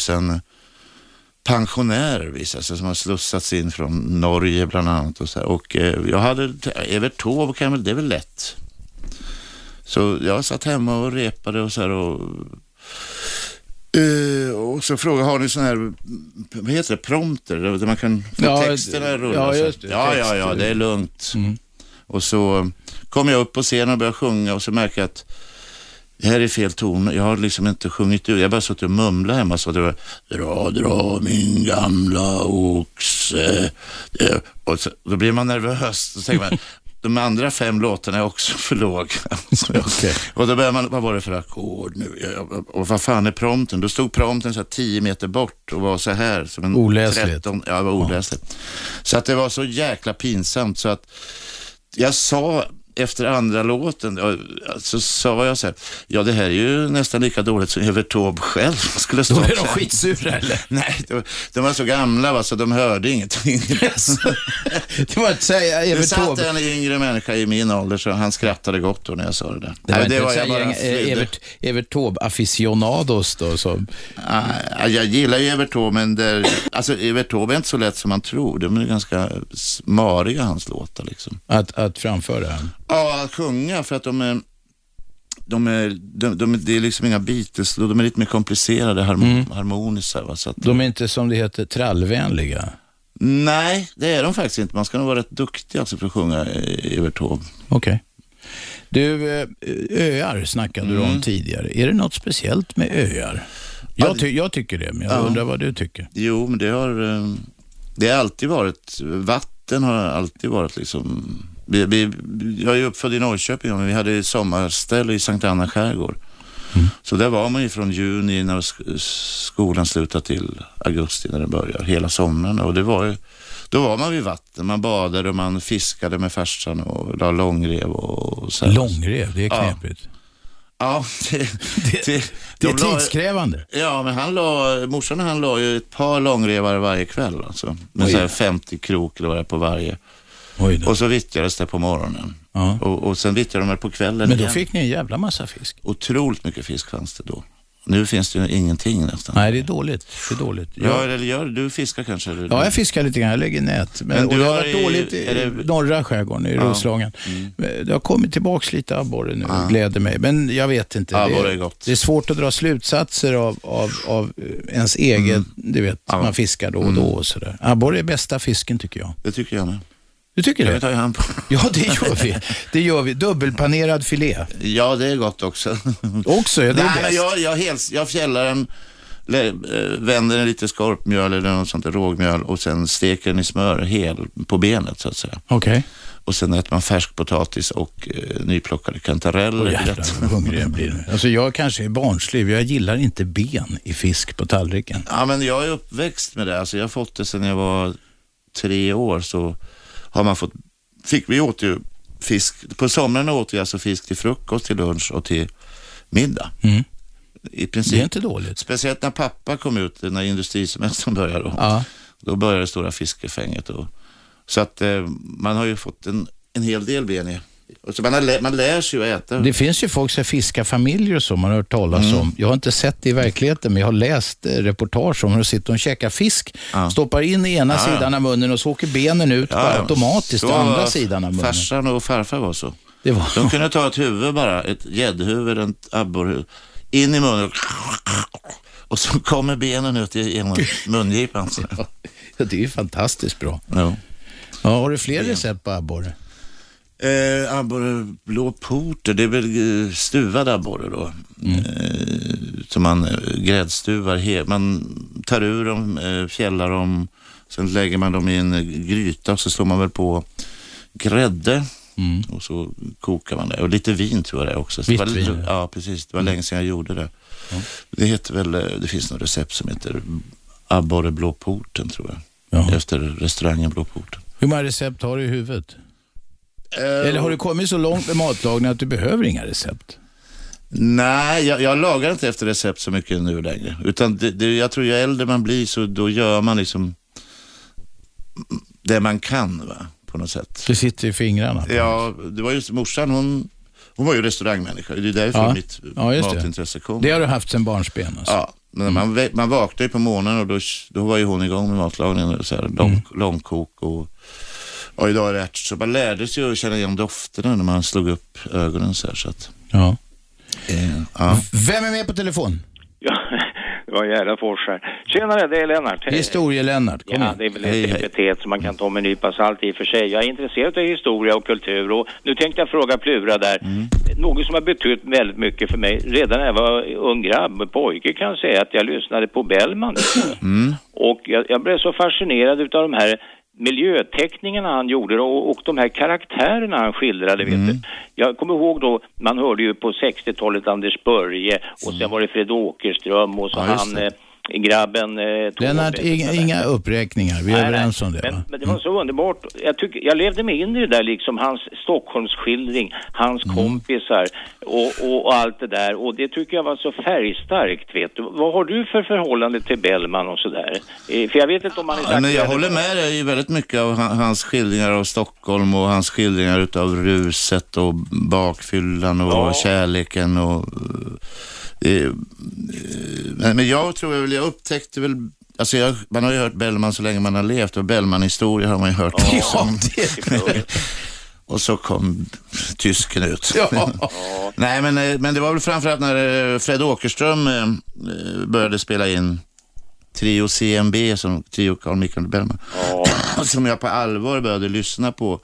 pensionärer visade sig som har slussats in från Norge bland annat. Och, så här. och eh, jag hade, Evert Taube kan väl, det är väl lätt. Så jag satt hemma och repade och så här och eh, och så frågade, har ni sån här, vad heter det, prompter, där man kan få Ja, texterna rulla? ja, just det, ja, ja, ja, det är lugnt. Mm. Och så kom jag upp på scenen och började sjunga och så märker jag att det här är fel ton. Jag har liksom inte sjungit ut. Jag bara suttit och mumlat hemma så det var dra, dra min gamla oxe. Och så, då blir man nervös. Så tänker man, de andra fem låtarna är också för låga. Okej. Och då börjar man, vad var det för ackord nu? Ja, ja, Och vad fan är prompten? Då stod prompten så här tio meter bort och var så här. Som en Oläsligt. 13, ja, det var oläsligt. Så att det var så jäkla pinsamt så att jag sa efter andra låten, så sa jag så här, ja det här är ju nästan lika dåligt som Evert Taube själv skulle stå Då är de skitsura eller? Nej, de, de var så gamla va, så de hörde ingenting. Det var att säga Det Evert satt Taube. en yngre människa i min ålder så han skrattade gott då när jag sa det där. Det var Nej, inte var jag bara gäng, eh. Evert, Evert Taube aficionados då som... Ah, jag gillar ju Evert Taube, men där, alltså, Evert Taube är inte så lätt som man tror. De är ganska smariga hans låtar liksom. Att, att framföra. Ja, att sjunga för att de är, de är, de, de, det är liksom inga Beatles, de är lite mer komplicerade harm, harmoniskt. Va? Så att, De är inte som det heter trallvänliga. nej, det är de faktiskt inte. Man ska nog vara rätt duktig alltså för att sjunga eh, Evert Taube. Okej. Du, eh, öar snackade du om tidigare. Är det något speciellt med öar? Jag, ty- jag tycker det, men jag Ja. undrar vad du tycker. Jo, men det har, eh, det har alltid varit, vatten har alltid varit liksom, vi, vi, jag är uppfödd i Norrköping, men vi hade sommarställe i Sankt Anna skärgård. Så där var man ju från juni när sk- skolan slutade till augusti när den börjar, hela sommaren. Och det var ju Då var man vid vatten, man badade och man fiskade med farsan och la långrev och så. här. Långrev, det är Ja. knepigt. Ja, det, det, Det är de la- tidskrävande. Ja, men han la, morsan han la ju ett par långrevar varje kväll alltså. Med Oj. så här 50 krok eller vad det är på varje. Och så vittjades det på morgonen. Ja. Och, och sen vittjade de väl på kvällen Men då igen. fick ni en jävla massa fisk. Otroligt mycket fisk fanns det då. Nu finns det ju ingenting nästan. Nej, det är dåligt. Det är dåligt. Ja, Jag, eller gör du fiskar kanske? Eller? ja, jag fiskar lite grann. Jag lägger nät. Men, Men du har varit i- dåligt i det- norra skärgården, i Ja. Mm. Roslagen. Men Det har kommit tillbaks lite abborre nu Ja. gläder mig. Men jag vet inte. Abborre är gott. det är svårt att dra slutsatser av, av, av eh, ens eget, du vet, Mm. Ja. Mm. man fiskar då och då och sådär. Abborre är bästa fisken tycker jag. Det tycker jag med. Du tycker Det det? tar jag hand på. Ja, det gör vi. Det gör vi. Dubbelpanerad filé. Ja, det är gott också. Också, ja, det är Nej, bäst. jag, jag, hels, jag fjällar den, eh, vänder den lite skorpmjöl eller något sånt där rågmjöl och sen steker den i smör hel på benet så att säga. Okej. Och sen äter man färskpotatis och eh, nyplockade kantareller. I jävlar vad hungrig jag blir nu. Alltså jag kanske är barnslig, jag gillar inte ben i fisk på tallriken. Ja, men jag är uppväxt med det. Alltså, jag har fått det sedan jag var tre år. Så har man fått, fick, vi åt ju fisk. På somrarna åt vi alltså fisk till frukost, till lunch och till middag. Mm. I princip. Det är inte dåligt. Speciellt när pappa kom ut, när industrisemestern började. Då, Ja. då började det stora fiskefänget. Och, så att eh, man har ju fått en, en hel del ben i. Så man, har, lä- man lär sig att äta. Det finns ju folk som fiskar familjer och så, man har hört talas Mm. om. Jag har inte sett det i verkligheten, men jag har läst eh, reportage om hur de sitter och käkar fisk, Ja. stoppar in i ena Ja, sidan av munnen och så åker benen ut Ja, bara automatiskt Så till andra sidan av munnen. Farsan och farfar var så. Det var... De kunde ta ett huvud bara, ett gäddhuvud, ett abborrhuvud, in i munnen och så kommer benen ut genom mungipan. Ja, det är ju fantastiskt bra. Ja. Ja, har du fler recept på abborre? Eh, abborre blå porter, det är väl eh, stuvad abborre då. Mm. Eh, som man eh, gräddstuvar. He- man tar ur dem, eh, fjällar dem, sen lägger man dem i en eh, gryta och så slår man väl på grädde Mm. och så kokar man det. Och lite vin tror jag det är också. Så Vitt det var, vin, ja. Ja, precis. Det var länge sedan jag gjorde det. Det heter väl, det finns något recept som heter abborre blå porten tror jag. Ja. Efter restaurangen Blå porten. Hur många recept har du i huvudet? Eh, Eller har du kommit så långt med matlagning att du behöver inga recept? Nej, jag, jag lagar inte efter recept så mycket nu längre. Utan det, det, jag tror ju äldre man blir så då gör man liksom det man kan va, på något sätt. Det sitter i fingrarna. Ja, det var just morsan, hon, hon var ju restaurangmänniska. Det är därför Ja. mitt Ja, matintresse kom. Det har du haft sedan barnsben alltså. Ja, men man, vä- man vaknade ju på morgonen och då, då var ju hon igång med matlagningen. och Så här, lång, Mm. Långkok och, och idag är det ärtsoppa. Man lärde sig ju att känna igen dofterna när man slog upp ögonen så här. Så att, Ja. eh, ja. Vem är med på telefon? Ja, det var Järdafors här. Tjenare, det är Lennart. Historie-Lennart, kom Ja, det är väl Hej, ett epitet som man kan ta med en nypa salt i och för sig. Jag är intresserad av historia och kultur och nu tänkte jag fråga Plura där. Mm. Något som har betytt väldigt mycket för mig redan när jag var ung grabb, pojke kan jag säga att jag lyssnade på Bellman. Mm. Och jag, jag blev så fascinerad utav de här miljöteckningarna han gjorde och, och de här karaktärerna han skildrade. Vet Mm. du. Jag kommer ihåg då, man hörde ju på 60-talet Anders Börje och sen var det Fred Åkerström och så Mm. Ja, han eh, grabben... Eh. Lennart, inga, inga uppräkningar. Vi är Nej, överens nej. om det. Men, men det var så underbart. Jag, tycker, jag levde mig in i det där liksom, hans Stockholmsskildring, hans Mm. kompisar och, och, och allt det där. Och det tycker jag var så färgstarkt, vet du. Vad har du för förhållande till Bellman och sådär? Eh, För jag vet inte om han är Ja, men jag håller med dig i väldigt mycket av han- hans skildringar av Stockholm och hans skildringar utav ruset och bakfyllan och Ja. kärleken och... eh, eh, men, jag tror jag jag upptäckte väl, alltså jag, man har ju hört Bellman så länge man har levt och Bellman-historia har man ju hört. Ja, det... Och så kom tysken ut. Ja. Nej, men, eh, men det var väl framförallt när Fred Åkerström började spela in Trio CMB, som Trio Carl Michael Bellman, som jag på allvar började lyssna på.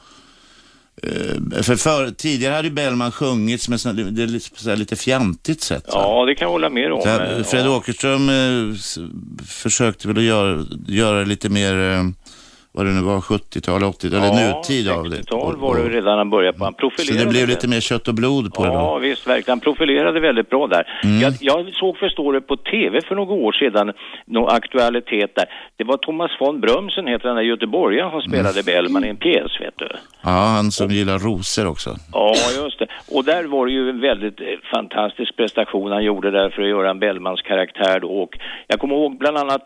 Eh, För, för tidigare hade ju Bellman sjungits med sån, det är lite, fjantigt sätt. Ja, det kan jag hålla med om. Här, Eh, Fred ja. Åkerström eh, försökte väl att göra, göra det lite mer eh, vad det nu var, 70-tal, 80 eller nutid av det. 60-tal var det redan han började på. Han Så profilerade det blev lite mer kött och blod på det Ja, då. visst verkligen. Han profilerade väldigt bra där. Mm. Jag, jag såg förstår det på tv för några år sedan, någon aktualitet där. Det var Thomas von Brömsen, heter den där göteborgaren som spelade Mm. Bellman i en pjäs, vet du. Ja, han som gillar rosor också. Ja, just det. Och där var det ju en väldigt eh, fantastisk prestation han gjorde där för att göra en Bellmans karaktär då. Och jag kommer ihåg bland annat,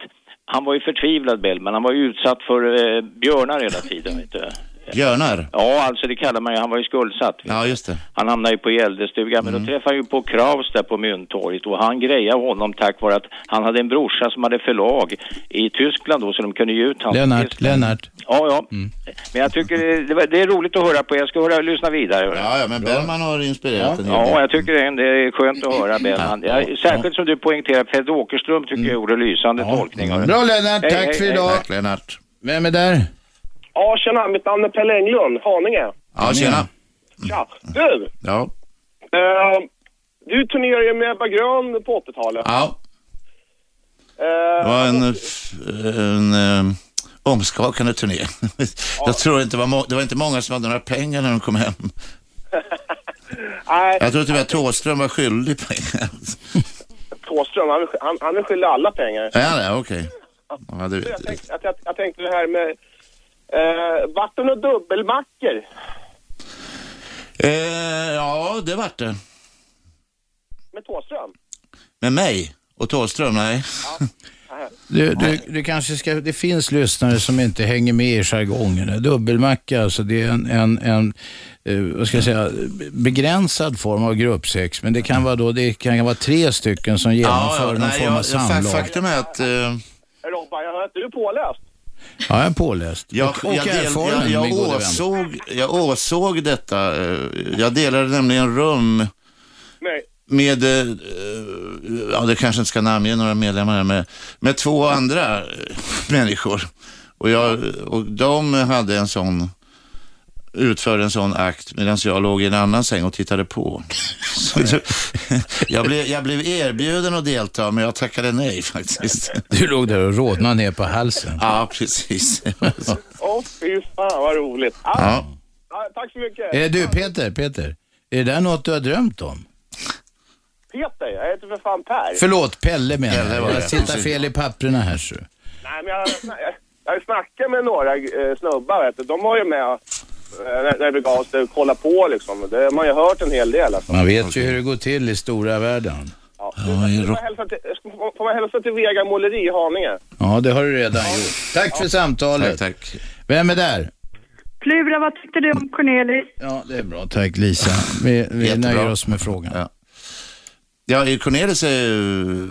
han var ju förtvivlad Bellman, han var ju utsatt för eh, björnar hela tiden, vet du. Björnar? Ja, alltså det kallar man ju, han var ju skuldsatt. Ja, just det. Han hamnade ju på gäldestugan, men då träffade han ju på Kraus där på Mynttorget och han grejade honom tack vare att han hade en brorsa som hade förlag i Tyskland då så de kunde ge ut hans Lennart, Lennart. Ja, ja. Men jag tycker det, det, var- det är roligt att höra på. Jag ska höra, lyssna vidare. Ja, ja, men Bellman har inspirerat en hel del. Ja, jag tycker det är, det är skönt att höra Bellman. Ja, Ja, särskilt som du poängterar, Fred Åkerström tycker jag gjorde lysande tolkning. av det. Bra Lennart, Hej, tack hej, för hej. idag. Tack Lennart. Vem är där? Ja, tjena. Mitt namn är Pelle Englund, Haninge. Ja, tjena. Tja. Du, Ja. eh, du turnerade ju med Ebba Grön på 80-talet. Ja, Eh, det var en, en, en omskakande turné. Jag tror inte det var, må- det var inte många som hade några pengar när de kom hem. nej, Jag tror tyvärr Thåström var skyldig pengar. Thåström, han, han, han är skyldig alla pengar. Ja, det, okej. Ja, Jag, det, tänkte, jag, jag, jag tänkte det här med... Eh, vart det några dubbelmackor? eh, ja, det vart det. Med Thåström? Med mig och Thåström, nej. Du, du, du kanske ska, det finns lyssnare som inte hänger med i jargongen. Dubbelmacka, alltså det är en, en, en eh, vad ska jag säga, begränsad form av gruppsex. Men det kan vara, då, det kan vara tre stycken som genomför någon nej, form av jag, samlag. fa- faktum är att eh, Robban, jag hör att du är påläst. Ja, jag är påläst. jag, och och jag, del, erfaren, jag, jag, åsåg, jag åsåg detta. eh, Jag delade nämligen rum Nej. med, eh, ja det kanske inte ska namnge några medlemmar här, med, med två andra eh, människor. Och, jag, och de hade en sån, utförde en sån akt medan jag låg i en annan säng och tittade på. Så jag, blev, jag blev erbjuden att delta men jag tackade nej faktiskt. Du låg där och rodnade ner på halsen. Ja, precis. Åh, fy fan vad roligt. Ah, Ja. ja, tack så mycket. Eh, du Peter, Peter. Är det där något du har drömt om? Peter, jag heter för fan Per. Förlåt, Pelle menar Pelle jag. Jag tittar fel i papperna här så. Nej, men jag, jag, jag har snackat med några eh, snubbar, vet du. De var ju med när, när det begav sig kolla på liksom. Det har man ju hört en hel del alltså. Man vet ju hur det går till i stora världen. Ja. Ja, Får hälsa till, får man hälsa till Vega Måleri i Haninge? Ja, det har du redan gjort. Tack för samtalet. Tack, tack. Vem är där? Plura, vad tyckte du om Cornelis? Ja, det är bra. Tack Lisa. Vi, vi Jättebra. nöjer oss med frågan. Ja. Ja, Cornelis är ju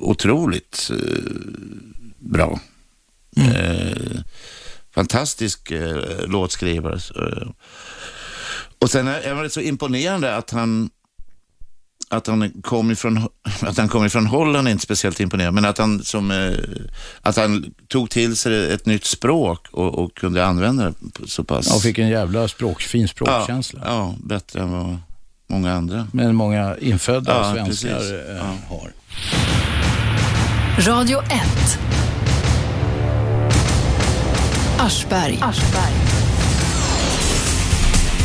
otroligt eh, bra. Eh, fantastisk eh, låtskrivare. Eh, och sen är är det så imponerande att han att han kom ifrån, att han kom ifrån Holland är inte speciellt imponerande, men att han, som, eh, att han tog till sig ett nytt språk och, och kunde använda det så pass. Ja, och fick en jävla språk, fin språkkänsla. Ja, ja, bättre än vad många andra. Men många infödda Ja, svenskar precis. eh, Ja. har. Radio 1. Aschberg.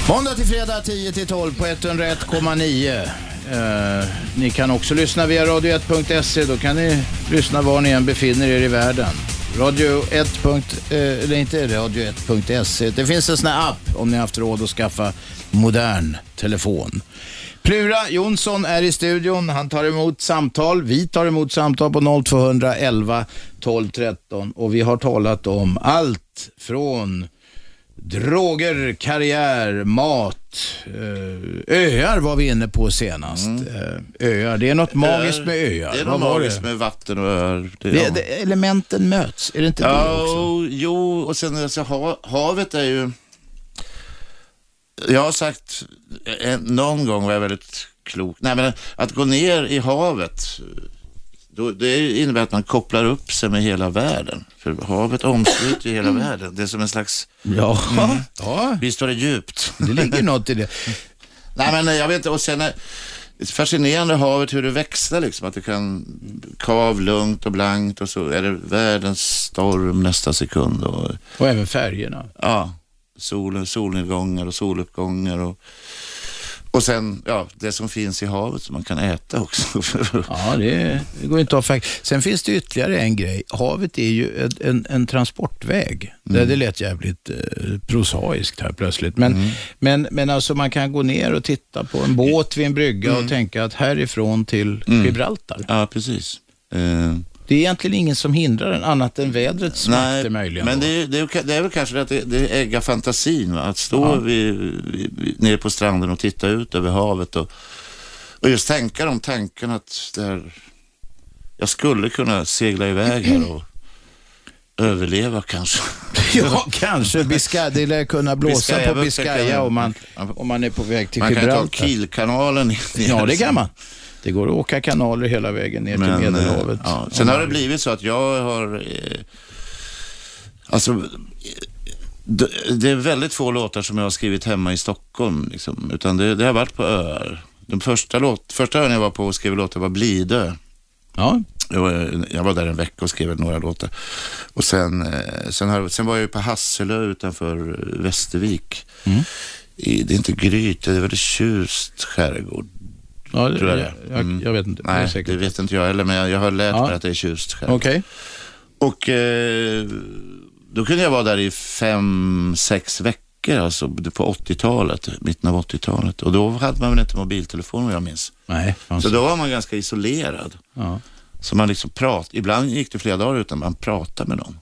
Måndag till fredag 10 till 12 på 101,9. Eh, ni kan också lyssna via radio1.se. Då kan ni lyssna var ni än befinner er i världen. Radio 1. punkt, eh, eller inte radio1.se. Det finns en sån här app om ni har haft råd att skaffa modern telefon. Plura Jonsson är i studion. Han tar emot samtal. Vi tar emot samtal på 0211 12 13 och vi har talat om allt från Droger, karriär, mat, eh, öar var vi inne på senast. Eh, Öar, det är något magiskt med öar. Mm. Det är något magiskt det? med vatten och öar. Det, Det, ja. det, elementen möts, är det inte det Ja, också? jo, och sen alltså, ha, havet är ju... Jag har sagt, eh, någon gång var jag väldigt klok, nej men att gå ner i havet, då, det innebär att man kopplar upp sig med hela världen. För havet omsluter ju hela världen. Det är som en slags, Ja, ja, visst var det djupt? det ligger något i det. Nej men jag vet inte, och sen det är fascinerande havet hur det växlar liksom. Att det kan kav lugnt och blankt och så är det världens storm nästa sekund. Och, Och även färgerna. ja, solen, solnedgångar och soluppgångar och, och sen ja, det som finns i havet som man kan äta också. Ja, det, det går inte fakt. Sen finns det ytterligare en grej. Havet är ju en, en, en transportväg. Det, det lät jävligt eh, prosaiskt här plötsligt. Men, men, men alltså man kan gå ner och titta på en båt vid en brygga och tänka att härifrån till Gibraltar. ja, precis. Eh, Det är egentligen ingen som hindrar en annat än vädrets makter möjligen. men det, är- det, är- det är väl kanske att det, det äggar fantasin. Va? Att stå vid, vid, vid, nere på stranden och titta ut över havet och, och just tänka de tankarna att där, jag skulle kunna segla iväg här och överleva kanske. Ja, kanske. Biscay, det lär kunna blåsa Biscaya, på Biscaya om man, om man är på väg till Man kan ta Gibraltar. Kielkanalen. Ja, det kan man. Det går att åka kanaler hela vägen ner Men, till eh, Medelhavet. Ja. Sen har det blivit så att jag har... Eh, alltså, eh, det, är väldigt få låtar som jag har skrivit hemma i Stockholm. Liksom, utan det, det har varit på öar. Den första, låt, första ön jag var på och skrev låtar var Blidö. Ja. Jag var, där en vecka och skrev några låtar. Och sen, eh, sen, har, sen var jag på Hasselö utanför Västervik. Mm. I, det är inte Gryt, det är väl Tjust skärgård. Ja, det, Tror jag jag, det. Mm. jag vet inte. Det Nej, säkert. det vet inte jag heller, men jag, jag har lärt Ja. mig att det är Tjust skärgård. Okej. Och eh, då kunde jag vara där i fem, sex veckor, alltså på 80-talet, mitten av 80-talet. Och då hade man väl inte mobiltelefon vad jag minns. Nej. Så då var man ganska isolerad. Ja. Så man liksom prat, ibland gick det flera dagar utan man pratade med någon.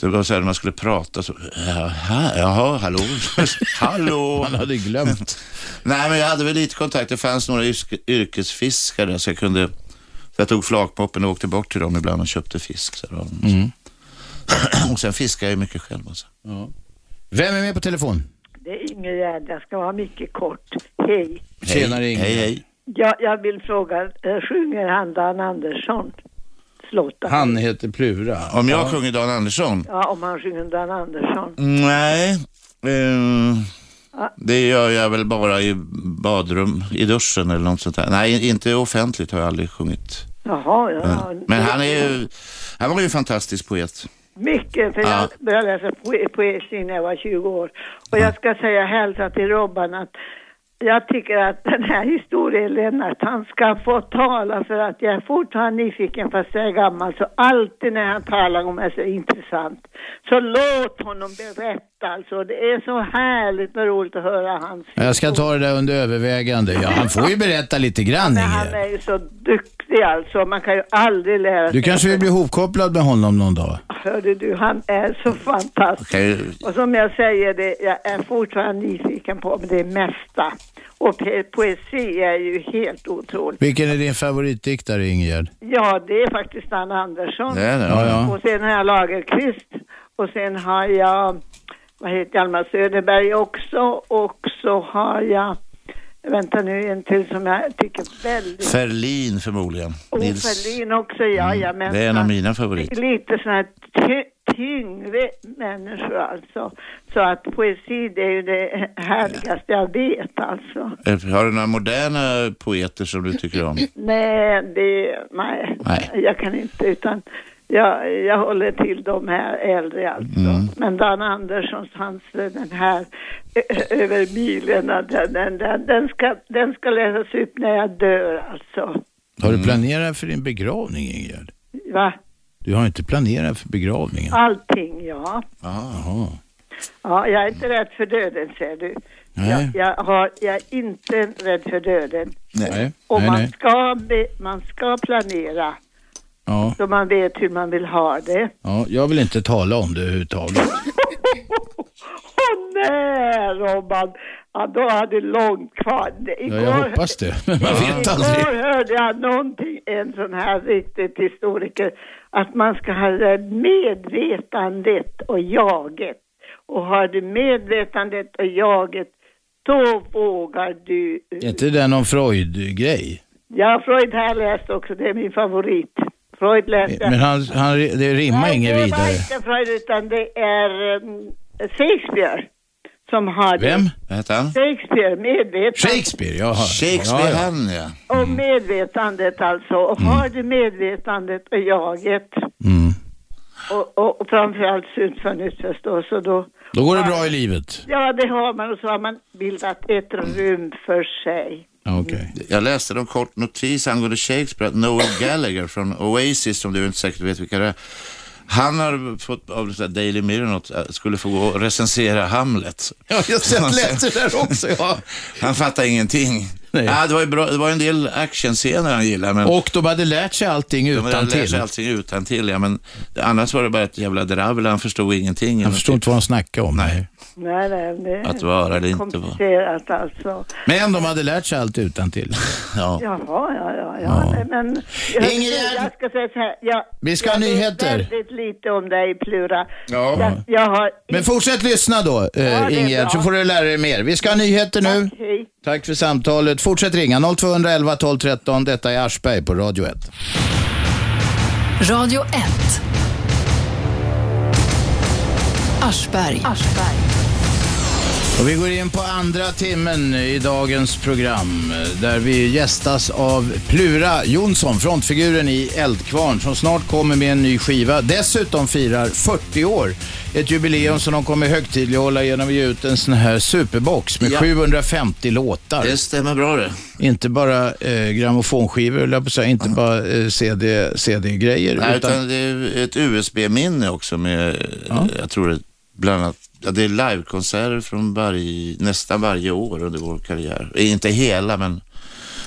Det var så här, när man skulle prata så, jaha, jaha hallå, hallå. Man hade glömt. Nej, men jag hade väl lite kontakt. Det fanns några yrke, yrkesfiskare så jag kunde, så jag tog flakmoppen och åkte bort till dem ibland och köpte fisk. Så där. Mm. Och sen fiskade jag mycket själv. Alltså. Ja. Vem är med på telefon? Det är Ingegärd, jag ska vara mycket kort. Hej. Tjenare Ingrid. Hej, hej. Jag, jag vill fråga, eh, sjunger han Dan Andersson? Låtar? Han heter Plura. Om jag ja. sjunger Dan Andersson? Ja, om han sjunger Dan Andersson. Nej, Ja. det gör jag väl bara i badrum, i duschen eller något sånt där. Nej, inte offentligt har jag aldrig sjungit. Jaha, ja. Men han är ju, han var ju en fantastisk poet. Mycket, för Ja. jag började läsa poe- poesi när jag var 20 år. Och jag ska säga hälsa till Robban att jag tycker att den här historien, Lennart, han ska få tala för att jag är fortfarande nyfiken fast jag är gammal. Så alltid när han talar om det är så intressant. Så låt honom berätta alltså. Det är så härligt och roligt att höra hans Jag ska ta det där under övervägande. Ja, han får ju berätta lite grann Men han är ju så duktig alltså. Man kan ju aldrig lära sig. Du kanske vill bli ihopkopplad med honom någon dag? Hörde du, han är så fantastisk. Ju, Och som jag säger, det, jag är fortfarande nyfiken på det mesta. Och poesi är ju helt otroligt. Vilken är din favoritdiktare Ingegerd? Ja, det är faktiskt Anna Andersson. det är det. Ja, ja. Och sen har jag Lagerqvist. Och sen har jag, vad heter Hjalmar Söderberg också. Och så har jag, vänta nu, en till som jag tycker väldigt... Ferlin förmodligen. Och Nils. Ferlin också, ja, ja. Men Det är en av mina favoriter. Lite sådana här ty- tyngre människor alltså. Så att poesi det är ju det härligaste jag vet alltså. Har du några moderna poeter som du tycker om? Nej, det, nej, Nej. jag kan inte utan jag, jag håller till de här äldre alltså. Mm. Men Dan Anderssons, hans, den här över milerna, den, den, den, den, ska, den ska läsas upp när jag dör alltså. Har Mm. du planerat för din begravning Ingegerd? Va? Du har inte planerat för begravningen? Allting, ja. Jaha. Ja, jag är inte rädd för döden, ser du. Nej. Jag, jag, har, jag är inte rädd för döden. Nej. Och nej, man, nej. Ska be, man ska planera Ja, så man vet hur man vill ha det. ja, jag vill inte tala om det överhuvudtaget. Åh nej, Robban! Ja, då har du långt kvar. Ja, jag hoppas det, men man vet aldrig. Igår hörde jag någonting, en sån här riktigt historiker, att man ska ha det medvetandet och jaget. Och har du medvetandet och jaget, då vågar du... Är inte det någon Freud-grej? Ja, Freud har jag läst också, det är min favorit. Freud läste Men han, han, det rimmar Nej, inget det var vidare. inte Freud utan det är um, Shakespeare som har det. Vem? Vad heter han? Shakespeare, medvetandet. Shakespeare, jaha. Shakespeare, Ja, ja. han ja. Och medvetandet alltså. Och har du medvetandet och jaget Mm. och, och, och framförallt förnuft förstås. Och då, Då går det bra i livet. ja, det har man och så har man bildat ett rum för sig. Okej. Jag läste en kort notis angående Shakespeare att Noel Gallagher från Oasis, som du inte säkert vet vilka det är, han har fått av Daily Mirror något, äh, skulle få gå och recensera Hamlet. Ja, jag Han- läste det där också. Ja. Han fattar ingenting. Nej. Ja, det, var ju bra, det var en del actionscener han gillade, men Och de hade lärt sig allting de hade utan lärt sig till. allting utan till, ja, men annars var det bara ett jävla dravel. Han förstod ingenting. Jag förstår inte vad de snackade om. Nej. Nej, nej, det Att vara eller inte vara. alltså. Men de hade lärt sig allt utan till. Ja. Jaha, ja, ja, ja. Nej, men jag, Ingegerd! jag ska säga så här. Jag, Vi ska ha jag vet nyheter. väldigt lite om dig, Plura. Ja. Jag, jag har... Men fortsätt lyssna då, Ja, eh, Ingegerd, bra. så får du lära dig mer. Vi ska ha nyheter nu. Tack. Tack för samtalet. Fortsätt ringa 0211 12 13. Detta är Aschberg på Radio 1. Radio 1. Aschberg. Och vi går in på andra timmen i dagens program där vi gästas av Plura Jonsson, frontfiguren i Eldkvarn som snart kommer med en ny skiva. Dessutom firar 40 år. Ett jubileum som de kommer högtidlighålla genom att ge ut en sån här superbox med Ja. 750 låtar. Det stämmer bra det. Inte bara eh, grammofonskivor, jag på säga, inte bara eh, CD, CD-grejer. Nej, utan, utan det är ett USB-minne också med, Ja. jag tror det bland annat, ja, det är livekonserter från varje, nästan varje år under vår karriär. Eh, Inte hela, men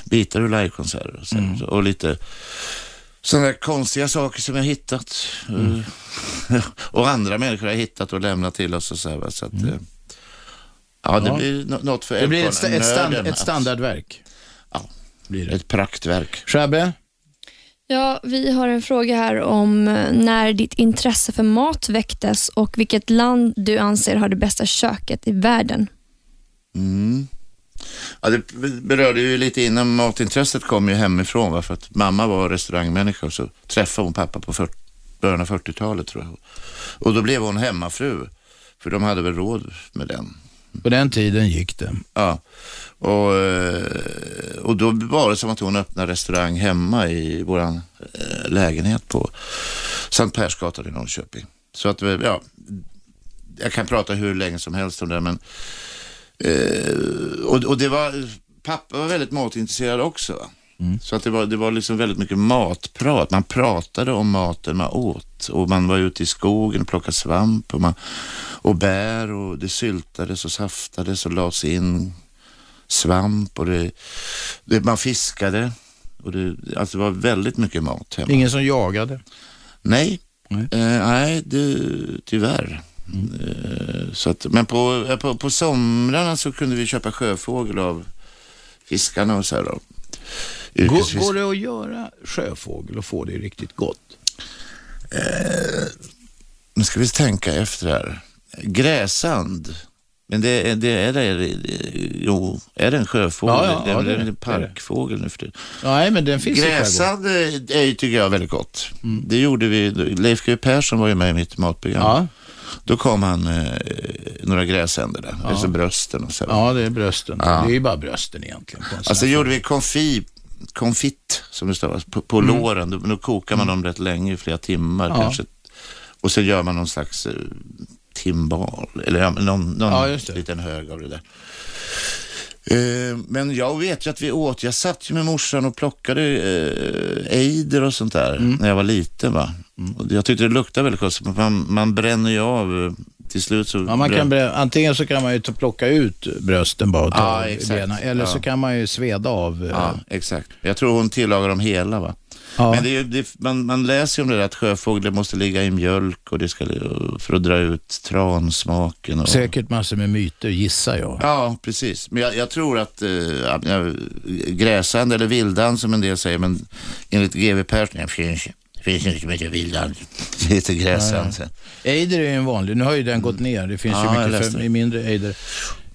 bitar ur livekonserter och, Mm. och lite sådana konstiga saker som jag hittat. Mm. och andra människor har hittat och lämnat till oss och så här. Så att, eh, ja, det Ja. blir nå- något för det blir ett, ett, stand, ett standardverk. Ja, Blir det. ett praktverk. Shabbe? Ja, vi har en fråga här om eh, när ditt intresse för mat väcktes och vilket land du anser har det bästa köket i världen. Mm. Ja, det berörde ju lite innan matintresset kom ju hemifrån va? för att mamma var restaurangmänniska och så träffade hon pappa på 40, början av 40-talet tror jag. Och då blev hon hemmafru för de hade väl råd med den. På den tiden gick det. Ja, och, eh, och då var det som att hon öppnade restaurang hemma i våran eh, lägenhet på Sankt Persgatan i Norrköping. Så att, vi- ja, jag kan prata hur länge som helst om det, men eh, och, och det var, pappa var väldigt matintresserad också. va? Så att det var, det var liksom väldigt mycket matprat. Man pratade om maten man åt och man var ute i skogen och plockade svamp och, man, och bär och det syltades och saftades och lades in svamp och det, det, man fiskade. Och det, alltså det var väldigt mycket mat hemma. Ingen som jagade. Nej, Nej. Eh, nej det, tyvärr. Eh, så att, men på, eh, på, på somrarna så kunde vi köpa sjöfågel av fiskarna och så här då. Går, går det att göra sjöfågel och få det riktigt gott? Nu ska vi tänka efter här. Gräsand. Men det, är- det är det, jo, är det en sjöfågel? Ja, ja, det är ja, väl en parkfågel nu för det. Nej, men den finns eh, är, tycker jag, väldigt gott. Det gjorde vi, Leif GW Persson var ju med i mitt matprogram. Ja. Då kom han eh, några gräsänder där, alltså brösten och så. Ja, det är brösten. Ja. Det är ju bara brösten egentligen. Alltså gjorde vi konfi, konfit, som det stavas, på, på låren. Då, då kokar man dem rätt länge, flera timmar Mm. Ja. kanske. Och så gör man någon slags eh, timbal, eller någon, någon Ja, liten hög av det där. Eh, men jag vet ju att vi åt, jag satt ju med morsan och plockade eh, ejder och sånt där Mm. när jag var liten. Va? Och jag tyckte det luktade väldigt gott, så man, man bränner ju av eh, till slut så... Ja, man kan brä- antingen så kan man ju plocka ut brösten bara och ta Ja, benen, eller så Ja. kan man ju sveda av. eh, Ja, exakt. Jag tror hon tillagar dem hela va? Ja. Men det det, man, man läser ju om det där att sjöfåglar måste ligga i mjölk och det ska, för att dra ut transmaken. Och, Säkert massor med myter gissar jag. Ja, precis. Men jag, jag tror att ja, ja, gräsand eller vildan som en del säger, men enligt GW Persson, det finns, finns inte som heter vildan. Det heter gräsand. sen. Ejder är ju en vanlig, nu har ju den gått ner. Det finns Ja, ju mycket för, mindre ejder.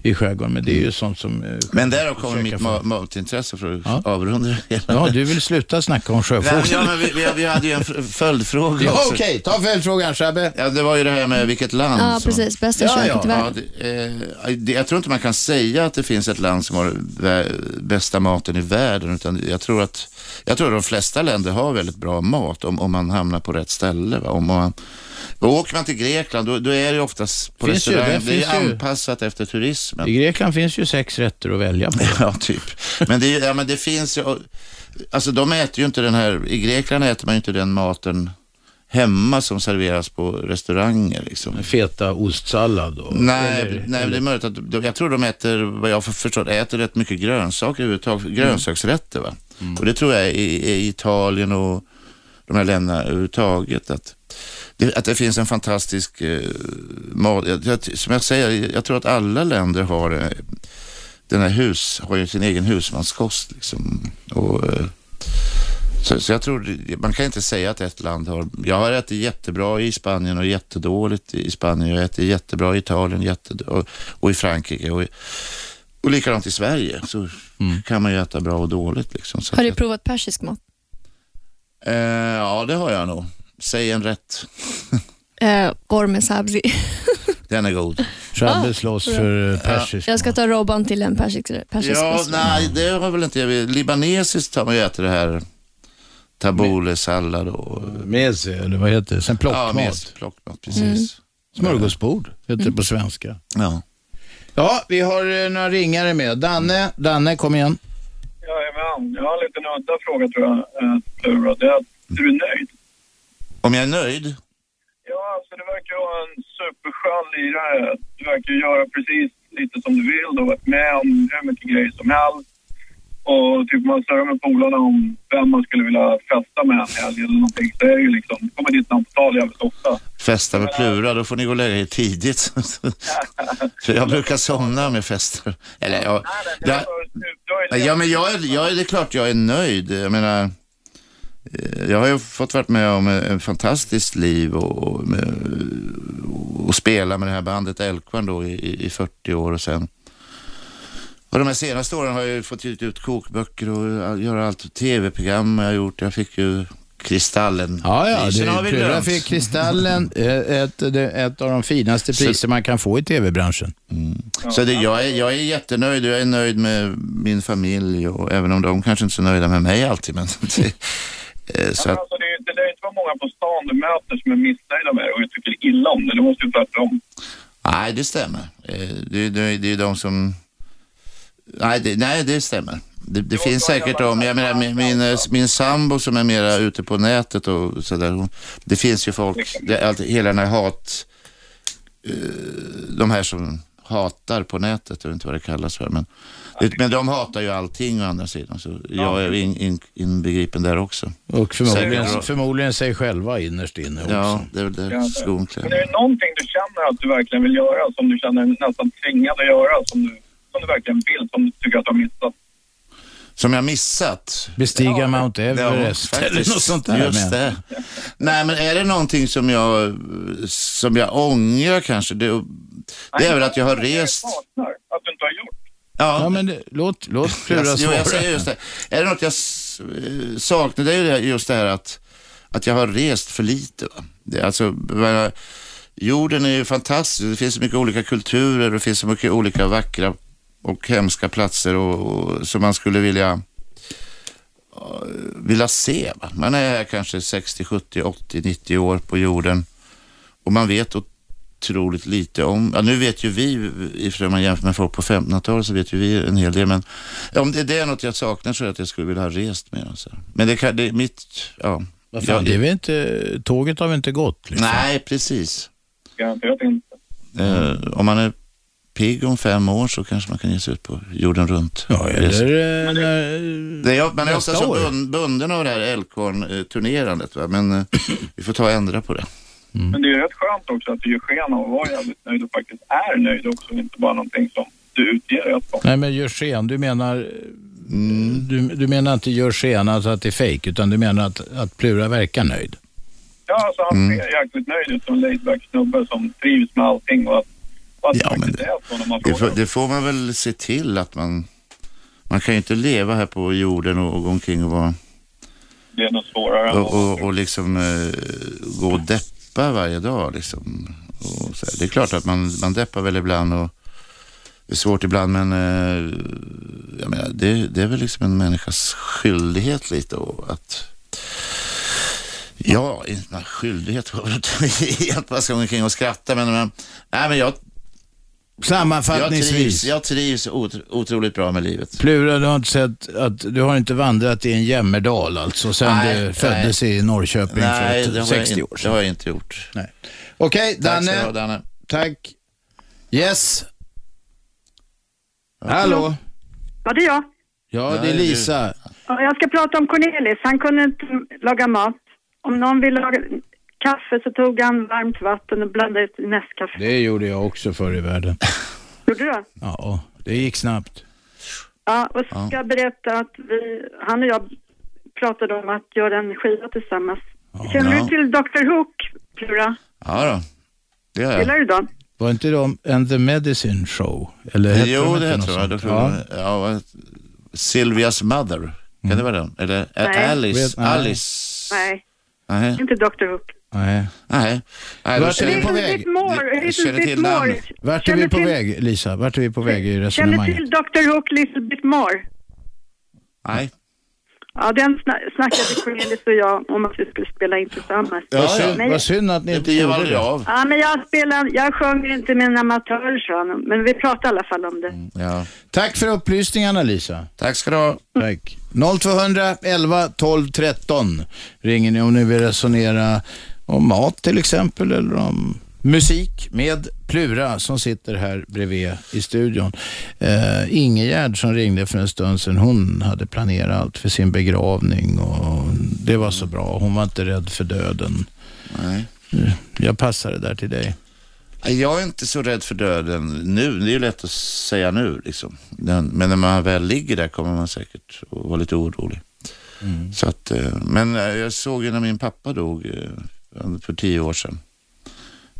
I skärgården. Men det är ju sånt som... eh, Men där kommer mitt matintresse för att avrunda det hela. Ja, du vill sluta snacka om sjöfågel. ja, men vi, vi, vi hade ju en följdfråga Ja, okej, ta följdfrågan Shabbe. Ja, det var ju det här med vilket land. Ja, som- precis. Bästa köket i världen. det, eh, det, jag tror inte man kan säga att det finns ett land som har bästa maten i världen, utan jag tror att jag tror att de flesta länder har väldigt bra mat om, om man hamnar på rätt ställe. Va? Om man, och åker man till Grekland, då, då är det oftast på Finns ju, restaurang. det det är ju. anpassat efter turismen. I Grekland finns ju sex rätter att välja på. Ja, typ. Men det, ju- ja, men det finns ju, alltså de äter ju inte den här, i Grekland äter man ju inte den maten hemma som serveras på restauranger. Liksom. Feta ostsallad och... Nej, eller- nej det är möjligt att, de- jag tror de äter, vad jag har förstått, äter rätt mycket grönsaker överhuvudtaget, grönsaksrätter va. Och det tror jag i, i Italien och de här länderna överhuvudtaget. Att det, att det finns en fantastisk eh, mat, jag, jag, som jag säger, jag tror att alla länder har eh, den här hus, har ju sin egen husmanskost liksom. Och, eh, så, så jag tror, man kan inte säga att ett land har, jag har ätit jättebra i Spanien och jättedåligt i Spanien. Jag har ätit jättebra i Italien jätte, och, och i Frankrike och, och likadant i Sverige så kan man ju äta bra och dåligt liksom. Så Har du provat persisk mat? eh, ja, det har jag nog. Säg en rätt. Eh, Gorme sabzi. Den är god. Shabbe Ah, slåss för persisk Jag ska ta Robban till en persisk, persisk Ja, nej, det har väl inte jag. Libanesiskt har man ju ätit det här tabbouleh-sallad och... Meze, eller vad heter det? Sen Ja, plockmat. mes, plockmat, precis. Mm. Smörgåsbord heter det på svenska. Ja. Ja, vi har eh, några ringare med. Danne, Danne kom igen. Jajamän, jag har en liten udda fråga tror jag, eh, Plura. Det är att du är nöjd. Om jag är nöjd? Ja, alltså du verkar vara en superskön lirare. Du verkar göra precis lite som du vill. Du har varit med om hur mycket grejer som helst. Och typ man snurrar med polarna om vem man skulle vilja festa med en helg eller någonting. Så är det ju liksom, det kommer ditt namn på tal jävligt ofta. Festa med Plura, då får ni gå och lägga er tidigt. För jag brukar somna med fester. Eller ja, jag, ja men jag är, jag är, det är klart jag är nöjd. Jag menar, jag har ju fått varit med om ett fantastiskt liv och, och, och spela med det här bandet Älvkvarn då i, i 40 år och sen och de här senaste åren har jag fått ge ut kokböcker och göra allt tv-program jag har gjort. Jag fick ju Kristallen. Ja, ja, Priserna har vi glömt. fick Kristallen, eh, ett, ett av de finaste Så- priser man kan få i tv-branschen. Så det, jag, är, jag är jättenöjd jag är nöjd med min familj och även om de kanske inte är så nöjda med mig alltid. Men det, eh, så att, Alltså, det, det lär inte vara många på stan du möter som är missnöjda med det och jag tycker illa om det. Det måste ju tvärtom. nej, det stämmer. Eh, Det, det, det är de som... Nej, det, nej, det stämmer. Det, det finns säkert de, jag menar min, min, eh, min sambo som är mera ute på nätet och sådär. Det finns ju folk, det, är alltid, hela den här hat, eh, de här som hatar på nätet, jag vet inte vad det kallas för, men, men de hatar ju allting å andra sidan, så jag är in, in, inbegripen där också. Och förmodligen, Säkert. förmodligen sig själva innerst inne också. Ja, det är väl där skon klämmer. Men är det någonting du känner att du verkligen vill göra, som du känner dig nästan tvingad att göra, som du, som du verkligen vill, som du tycker att du har missat? Som jag missat? Bestiga Mount Everest Ja, eller något sånt där. Just det. Nej, men är det någonting som jag, som jag ångrar kanske? Det, det är väl att jag har rest... Saknar, att du inte har gjort. Ja, Ja, men det, låt, låt Plura jag, jo, svara. jag säger just det. Är det något jag eh, saknar, det är just det här att, att jag har rest för lite. Va? Det, alltså, menar, jorden är ju fantastisk. Det finns så mycket olika kulturer och det finns så mycket olika vackra och hemska platser och, och, som man skulle vilja eh, vilja se. Va? Man är kanske 60, 70, 80, 90 år på jorden och man vet otroligt lite om, ja, nu vet ju vi, ifrån man jämför med folk på 1500-talet så vet ju vi en hel del, men ja, om det, det är något jag saknar så är det att jag skulle vilja ha rest mer. Alltså. Men det, kan, det är mitt, ja. Vad fan, Ja, det är inte, tåget har väl inte gått? Liksom. Nej, precis. Garanterat inte. Eh, om man är pigg om fem år så kanske man kan ge sig ut på jorden runt. Ja, eller eh, Det är, man är ofta så bund, bunden av det här Älvkvarn-turnerandet, va? men eh, vi får ta och ändra på det. Men det är ju rätt skönt också att du ger sken av att vara jävligt nöjd och faktiskt är nöjd också. Inte bara någonting som du utger dig att vara. Nej, men gör sken. Du menar, Mm. du, du menar inte gör sken, alltså att det är fejk, utan du menar att, att Plura verkar nöjd? Ja, alltså han Mm. ser jäkligt nöjd ut som laidback snubbe som trivs med allting och att Ja, men det, det, får, det får man väl se till att man... Man kan ju inte leva här på jorden och, och gå omkring och vara... Det är nog svårare. Och, och, och liksom eh, gå och deppa varje dag liksom. Och så här. Det är klart att man, man deppar väl ibland och det är svårt ibland men eh, jag menar, det, det är väl liksom en människas skyldighet lite och att Ja, inte skyldighet var väl inte att man ska gå omkring och skratta men, men, nej, men jag, jag Sammanfattningsvis. trivs, jag trivs otro, otroligt bra med livet. Plura, du har inte sett att du har inte vandrat i en jämmerdal alltså sen Nej, du föddes i Norrköping Nej, för det ett- har, jag 60 inte, år det sedan. har jag inte gjort. Nej. Okej, Tack du Danne. ha, Danne. Tack. Yes. Hallå? Ja, det är jag. Ja, det är det. Lisa. Ja, Jag ska prata om Cornelis. Han kunde inte laga mat. Om någon ville laga kaffe så tog han varmt vatten och blandade ut i nästkaffe. Det gjorde jag också förr i världen. Gjorde du? Ja, det gick snabbt. Ja, och så ska jag berätta att vi, han och jag pratade om att göra en skiva tillsammans. Känner Ja. du till Dr. Hook, Plura? Ja då, det gör Gillar jag. du dem? Var inte de And the Medicine Show? Eller hette Jo, de det tror jag. Då Ja. Ja. Sylvias Mother. Kan det vara den? Eller Nej. Alice? Vet- nej. Alice? Nej, Nej. inte Dr. Hook. Nej. Nej. Nej, Vart är känner vi på väg? Känner till namnet. Vart är Känner vi på väg, Lisa? Vart är vi på väg i Känner resonemanget? till Dr. Hook little bit more? Nej. Ja, den sna- snackade Cornelis och jag om att vi skulle spela in tillsammans. Vad synd, Men- vad synd att ni inte gjorde det. av. Ja, men jag spelar, jag sjunger inte med en amatör, sa han. Men vi pratade i alla fall om det. Ja. Tack för upplysningarna, Lisa. Tack ska du ha. Tack. 0200 11 12 13 ringer ni om ni vill resonera om mat till exempel eller om musik med Plura som sitter här bredvid i studion. Uh, Ingegärd som ringde för en stund sedan, hon hade planerat allt för sin begravning och det var så bra. Hon var inte rädd för döden. Nej. Jag passar det där till dig. Jag är inte så rädd för döden nu. Det är ju lätt att säga nu liksom. Men när man väl ligger där kommer man säkert att vara lite orolig. Så att, eh, men eh, jag såg ju när min pappa dog eh, för tio år sedan.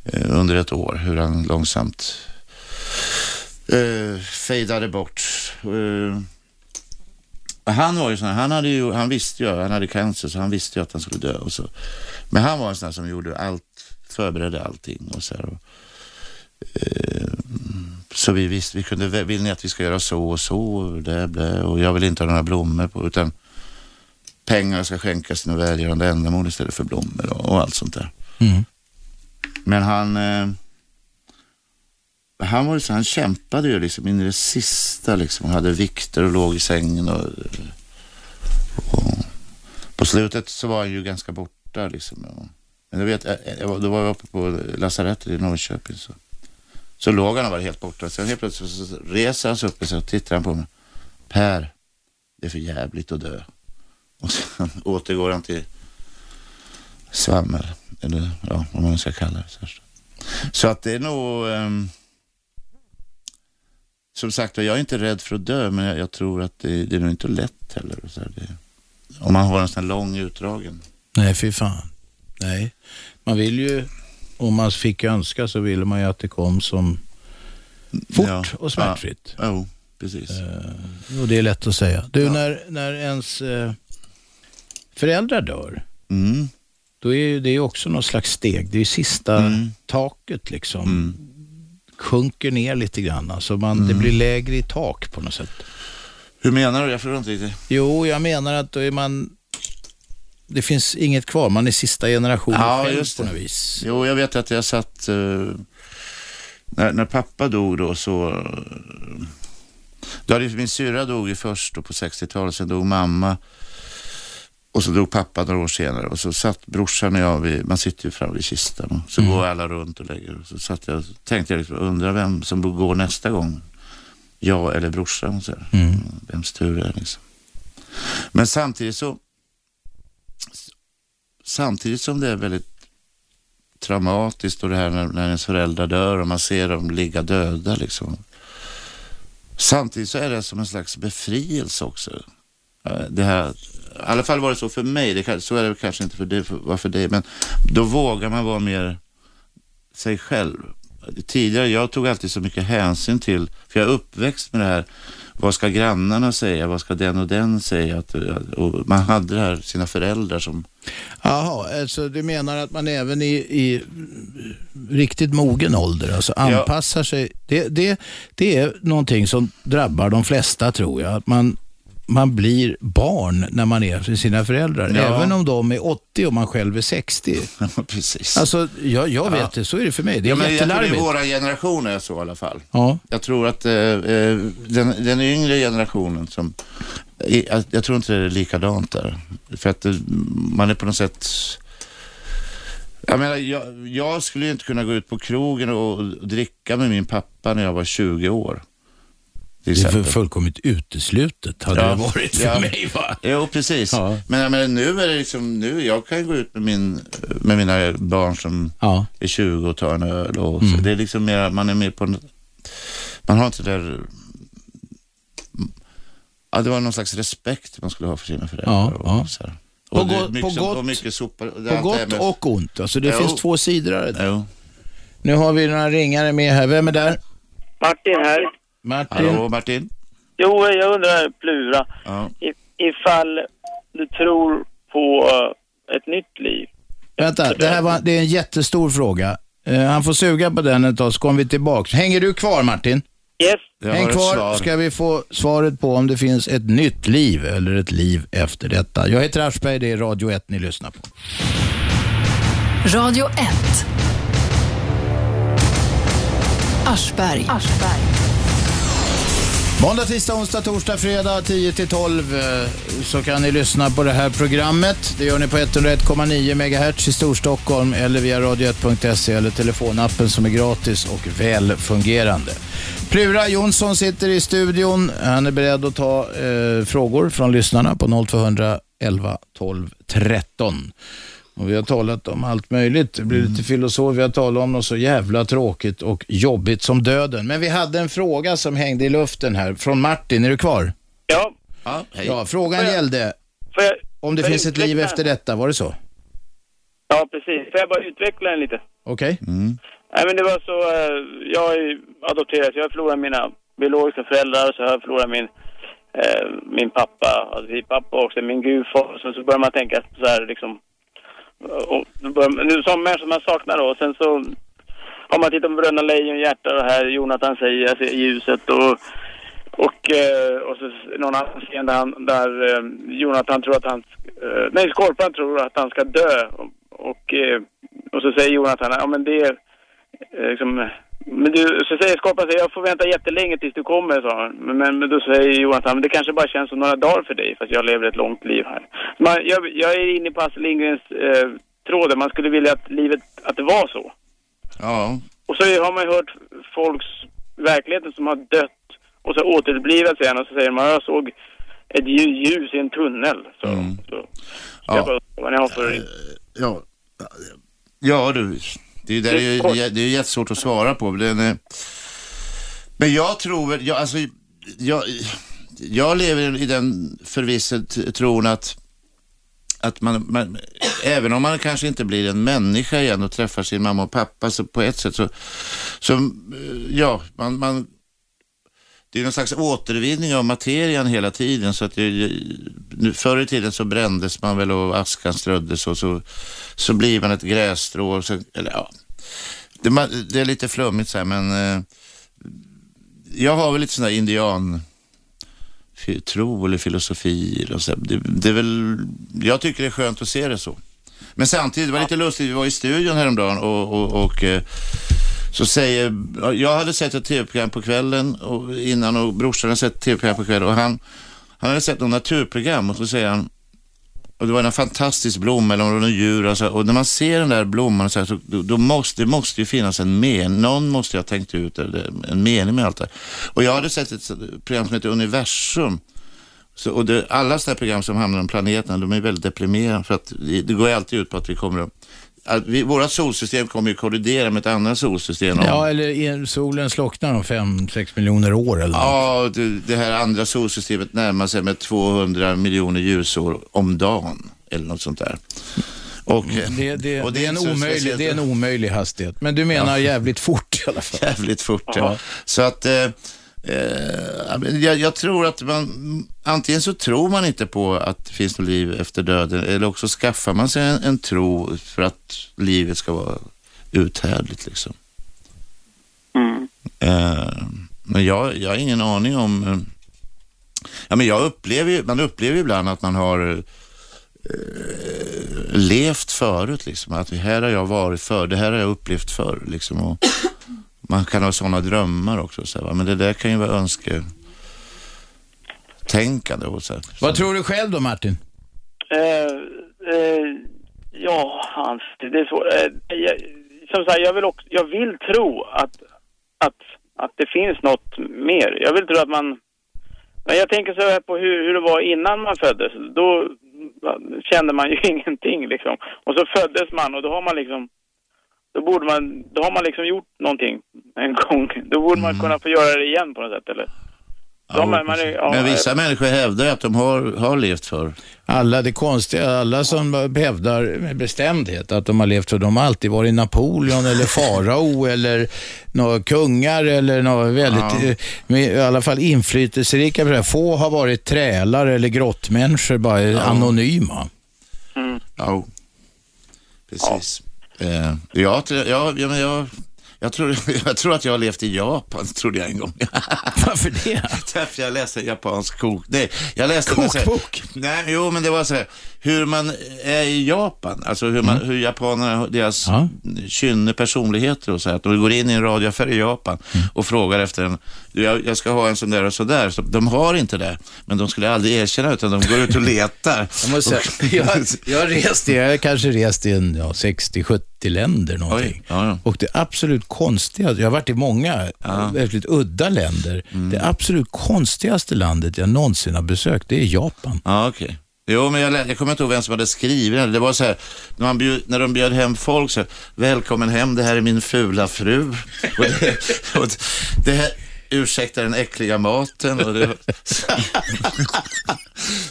Eh, under ett år hur han långsamt eh, fejdade bort. Eh, han var ju sån här, han, hade ju, han visste ju, han hade cancer så han visste ju att han skulle dö. Och så. Men han var en sån här som gjorde allt, förberedde allting. Och så här, och, eh, så vi visste, vi kunde, vill ni att vi ska göra så och så och det, det, och jag vill inte ha några blommor på utan pengar ska skänkas till några välgörande ändamål istället för blommor och, och allt sånt där. Mm. Men han, eh, han var så, han kämpade ju liksom in i det sista liksom. Han hade vikter och låg i sängen och, och på slutet så var han ju ganska borta liksom. Men jag vet, jag, jag, var- då var jag uppe på lasarettet i Norrköping så, så låg han och var helt borta. Sen helt plötsligt så reser han sig upp och så tittar han på mig. Per, det är för jävligt att dö. Och sen återgår han till svammel, eller ja, vad man ska kalla det. Så, så att det är nog... ehm, som sagt jag är inte rädd för att dö, men jag, jag tror att det, det är nog inte lätt heller. Så här, det, om man har en sån här lång utdragen. Nej, fy fan. Nej. Man vill ju, om man fick önska så ville man ju att det kom som fort Ja, och smärtfritt. Ja, jo, precis. Eh, och det är lätt att säga. Du, när, när ens eh, föräldrar dör, Mm. då är det också något slags steg. Det är sista Mm. taket liksom. Mm. Sjunker ner lite grann. Alltså man, Det blir lägre i tak på något sätt. Hur menar du? Jag förstår inte riktigt. Jo, jag menar att då är man... Det finns inget kvar. Man är sista generationen Ja, själv just på något vis. Jo, jag vet att jag satt... eh, när, när pappa dog då så... Uh, då hade, min syrra dog ju först då på 60-talet, sen dog mamma. Och så dog pappa några år senare och så satt brorsan och jag, vid, man sitter ju framme vid kistan och så går alla runt och lägger. Så satt jag, tänkte jag liksom, undrar vem som går nästa gång. Jag eller brorsan. Så här. Mm. Vems tur är det liksom. Men samtidigt så samtidigt som det är väldigt traumatiskt och det här när, när ens föräldrar dör och man ser dem ligga döda liksom. Samtidigt så är det som en slags befrielse också. Eh, Det här, I alla fall var det så för mig, det så är det kanske inte för dig, för, var för dig, men då vågar man vara mer sig själv. tidigare, jag tog alltid så mycket hänsyn till, för jag är uppväxt med det här, vad ska grannarna säga, vad ska den och den säga? Att, man hade det här, sina föräldrar som... Jaha, alltså du menar att man även i, i riktigt mogen ålder alltså anpassar sig. Det, det, det är någonting som drabbar de flesta tror jag. Att man, man blir barn när man är för sina föräldrar. Ja. Även om de är 80 och man själv är 60. Precis. Alltså, jag, jag vet Ja. det, så är det för mig. Det är ja, men jag tror det är våra generationer så i alla fall. Ja. Jag tror att eh, eh, den, den yngre generationen som, jag, jag tror inte det är likadant där. För att eh, man är på något sätt, jag menar, jag, jag skulle ju inte kunna gå ut på krogen och, och dricka med min pappa när jag var 20 år. Det är fullkomligt uteslutet hade det varit för ja. mig. Va? Jo, precis. Men jag menar, nu är det liksom, nu, jag kan gå ut med, min, med mina barn som är 20 och ta en öl. Och så. Mm. Det är liksom mer, man är mer på, en- man har inte det där, ja det var någon slags respekt man skulle ha för sina föräldrar. Ja, och, ja. Så här. På Och gott- mycket på gott- och mycket är På gott med- och ont. Alltså, det Jo. finns två sidor av det. Jo. Nu har vi några ringare med här. Vem är där? Martin här. Martin. Hallå Martin? Jo, jag undrar, Plura, Ja. if, ifall du tror på eh, ett nytt liv. Vänta, det här var, det är en jättestor fråga. Eh, han får suga på den ett tag så kommer vi tillbaka. Hänger du kvar Martin? Yes. Jag Häng kvar svar. ska vi få svaret på om det finns ett nytt liv eller ett liv efter detta. Jag heter Aschberg, det är Radio 1 ni lyssnar på. Radio 1. Aschberg. Måndag, tisdag, onsdag, torsdag, fredag 10-12 eh, så kan ni lyssna på det här programmet. Det gör ni på 101,9 MHz i Storstockholm eller via radio1.se eller telefonappen som är gratis och välfungerande. Plura Jonsson sitter i studion. Han är beredd att ta eh, frågor från lyssnarna på 0200 11 12 13. Och vi har talat om allt möjligt. Det blir lite filosofi. Vi har talat om något så jävla tråkigt och jobbigt som döden. Men vi hade en fråga som hängde i luften här från Martin. Är du kvar? Ja. Ja, Ja, frågan gällde Får jag, om det jag finns ett liv efter detta. Var det så? Ja, precis. Får jag bara utveckla den lite? Okej. Nej, men det var så, eh, jag är adopterad, jag har förlorat mina biologiska föräldrar, så har jag förlorat min, eh, min pappa, adoptivpappa också, min gudfar. Så, så börjar man tänka så här liksom, och, nu som människor man saknar då, sen så har man tittat på Bröderna Lejonhjärta och här Jonathan säger, jag ser ljuset och och, eh, och så någon annan scen där, han, där eh, Jonathan tror att han, eh, nej Skorpan tror att han ska dö. Och, och, och så säger Jonathan, ja men det är liksom, men du, så säger så jag får vänta jättelänge tills du kommer, sa han. Men, men, då säger Jonathan, men det kanske bara känns som några dagar för dig, fast jag lever ett långt liv här. Man, jag, jag är inne på Astrid Lindgrens eh, tråd, man skulle vilja att livet, att det var så. Ja. Och så har man ju hört folks verkligheten som har dött och så återupplivat sen och så säger man jag såg ett lju- ljus i en tunnel. Så, så. Ja. Jag bara, vad ni har för... Ja, ja du, det är, det är, det är jättesvårt att svara på. Den, är- men jag tror jag, alltså, jag, jag lever i den förvissad tron att, att man, man, även om man kanske inte blir en människa igen och träffar sin mamma och pappa, så på ett sätt så, så eh, ja, man, man det är någon slags återvinning av materian hela tiden. Så att det, nu, förr i tiden så brändes man väl och askan ströddes och så, så blir man ett grässtrå. Och så, eller, ja. det, det är lite flummigt så här, men eh, jag har väl lite sån där indian tro eller filosofi. Och så. Det, det är väl, jag tycker det är skönt att se det så. Men samtidigt, det var lite lustigt, vi var i studion häromdagen och, och, och eh, så säger, jag hade sett ett tv-program på kvällen och innan och brorsan hade sett ett tv-program på kvällen och han, han hade sett något naturprogram och så säger han, och det var en fantastisk blomma eller någon djur och, så, och när man ser den där blomman så, här, så då, då måste det måste ju finnas en mening, någon måste ju ha tänkt ut det, en mening med allt det här. Och jag hade sett ett program som heter Universum så, och det, alla sådana här program som handlar om planeterna, de är väldigt deprimerande för att det, det går ju alltid ut på att vi kommer att, att vi, vårat solsystem kommer ju kollidera med ett annat solsystem. om- Ja, eller solen slocknar om 5-6 miljoner år eller. Ja, det, det här andra solsystemet närmar sig med 200 miljoner ljusår om dagen eller något sånt där. Och, Det, det, och det, är en omöjlig, speciellt- det är en omöjlig hastighet. Men du menar Ja. jävligt fort i alla fall. Jävligt fort, ja. Så att eh, eh, jag, jag tror att man, antingen så tror man inte på att det finns något liv efter döden eller också skaffar man sig en, en tro för att livet ska vara uthärdligt liksom. Eh, men jag, jag har ingen aning om, eh, ja men jag upplever ju, man upplever ibland att man har eh, levt förut liksom, att här har jag varit för, det här har jag upplevt förr liksom. Och, man kan ha sådana drömmar också, så här, men det där kan ju vara önsketänkande. Och så här. Vad tror du själv då Martin? Eh, eh, ja, Hans, det är så. Eh, jag, som sagt, jag vill, också, jag vill tro att, att, att det finns något mer. Jag vill tro att man... Men jag tänker så här på hur, hur det var innan man föddes. Då kände man ju ingenting liksom. Och så föddes man och då har man liksom... Då borde man, då har man liksom gjort någonting en gång. Då borde man kunna få göra det igen på något sätt, eller? Ja, man, man är, ja, Men vissa människor hävdar att de har, har levt förr. Alla, det konstiga, alla som hävdar med bestämdhet att de har levt för de har alltid varit Napoleon eller farao eller några kungar eller några väldigt, Ja. eh, med, i alla fall inflytelserika. Få har varit trälar eller grottmänniskor, bara anonyma. Ja, precis. Eh, ja, tror- jag, ja, men jag, jag, tror, jag tror att jag har levt i Japan, trodde jag en gång. Varför det? Därför jag läste en japansk kok... Nej, jag läste... Kokbok? Nej, jo, men det var så här, hur man är i Japan, alltså hur, man, hur japanerna, deras kynne, personligheter och så här, att de går in i en radioaffär i Japan och frågar efter en, "Du, jag, jag ska ha en sån där och så där. Så de har inte det, men de skulle aldrig erkänna utan de går ut och letar. Jag, måste säga, jag, jag har rest i, jag kanske rest i en, ja, 60-70 länder någonting. Och det absolut konstigaste, jag har varit i många väldigt udda länder. Det absolut konstigaste landet jag någonsin har besökt, det är Japan. Ja, okej. Jo, men jag, jag kommer inte ihåg vem som hade skrivit den. Det var så här, när, man bjud, när de bjöd hem folk så här, välkommen hem, det här är min fula fru. Och det, och det här, ursäkta den äckliga maten. Och det,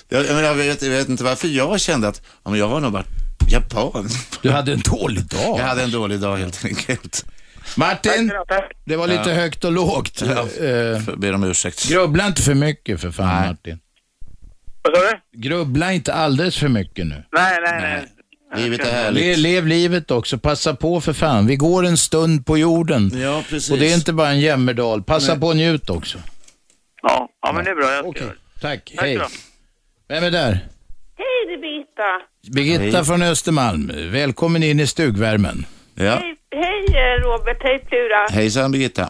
jag, jag, vet, jag vet inte varför jag kände att ja, men jag har nog varit japan. Du hade en dålig dag. Jag hade en dålig dag helt enkelt. Martin, det var lite Ja. högt och lågt. Ja, Eh, för- ber om ursäkt. grubbla inte för mycket för fan Martin. Vad sa du? Grubbla inte alldeles för mycket nu. Nej, nej, nej. Livet är Le, härligt. lev livet också, passa på för fan. Vi går en stund på jorden. Ja, precis. Och det är inte bara en jämmerdal. Passa Nej. på och njut också. Ja, ja men det är bra. Jag ska det. Tack, Tack hej. då. Vem är där? Hej, det är Birgitta. Birgitta Hej. från Östermalm. Välkommen in i stugvärmen. Ja. Hej, hej Robert, hej Plura. Hejsan Birgitta.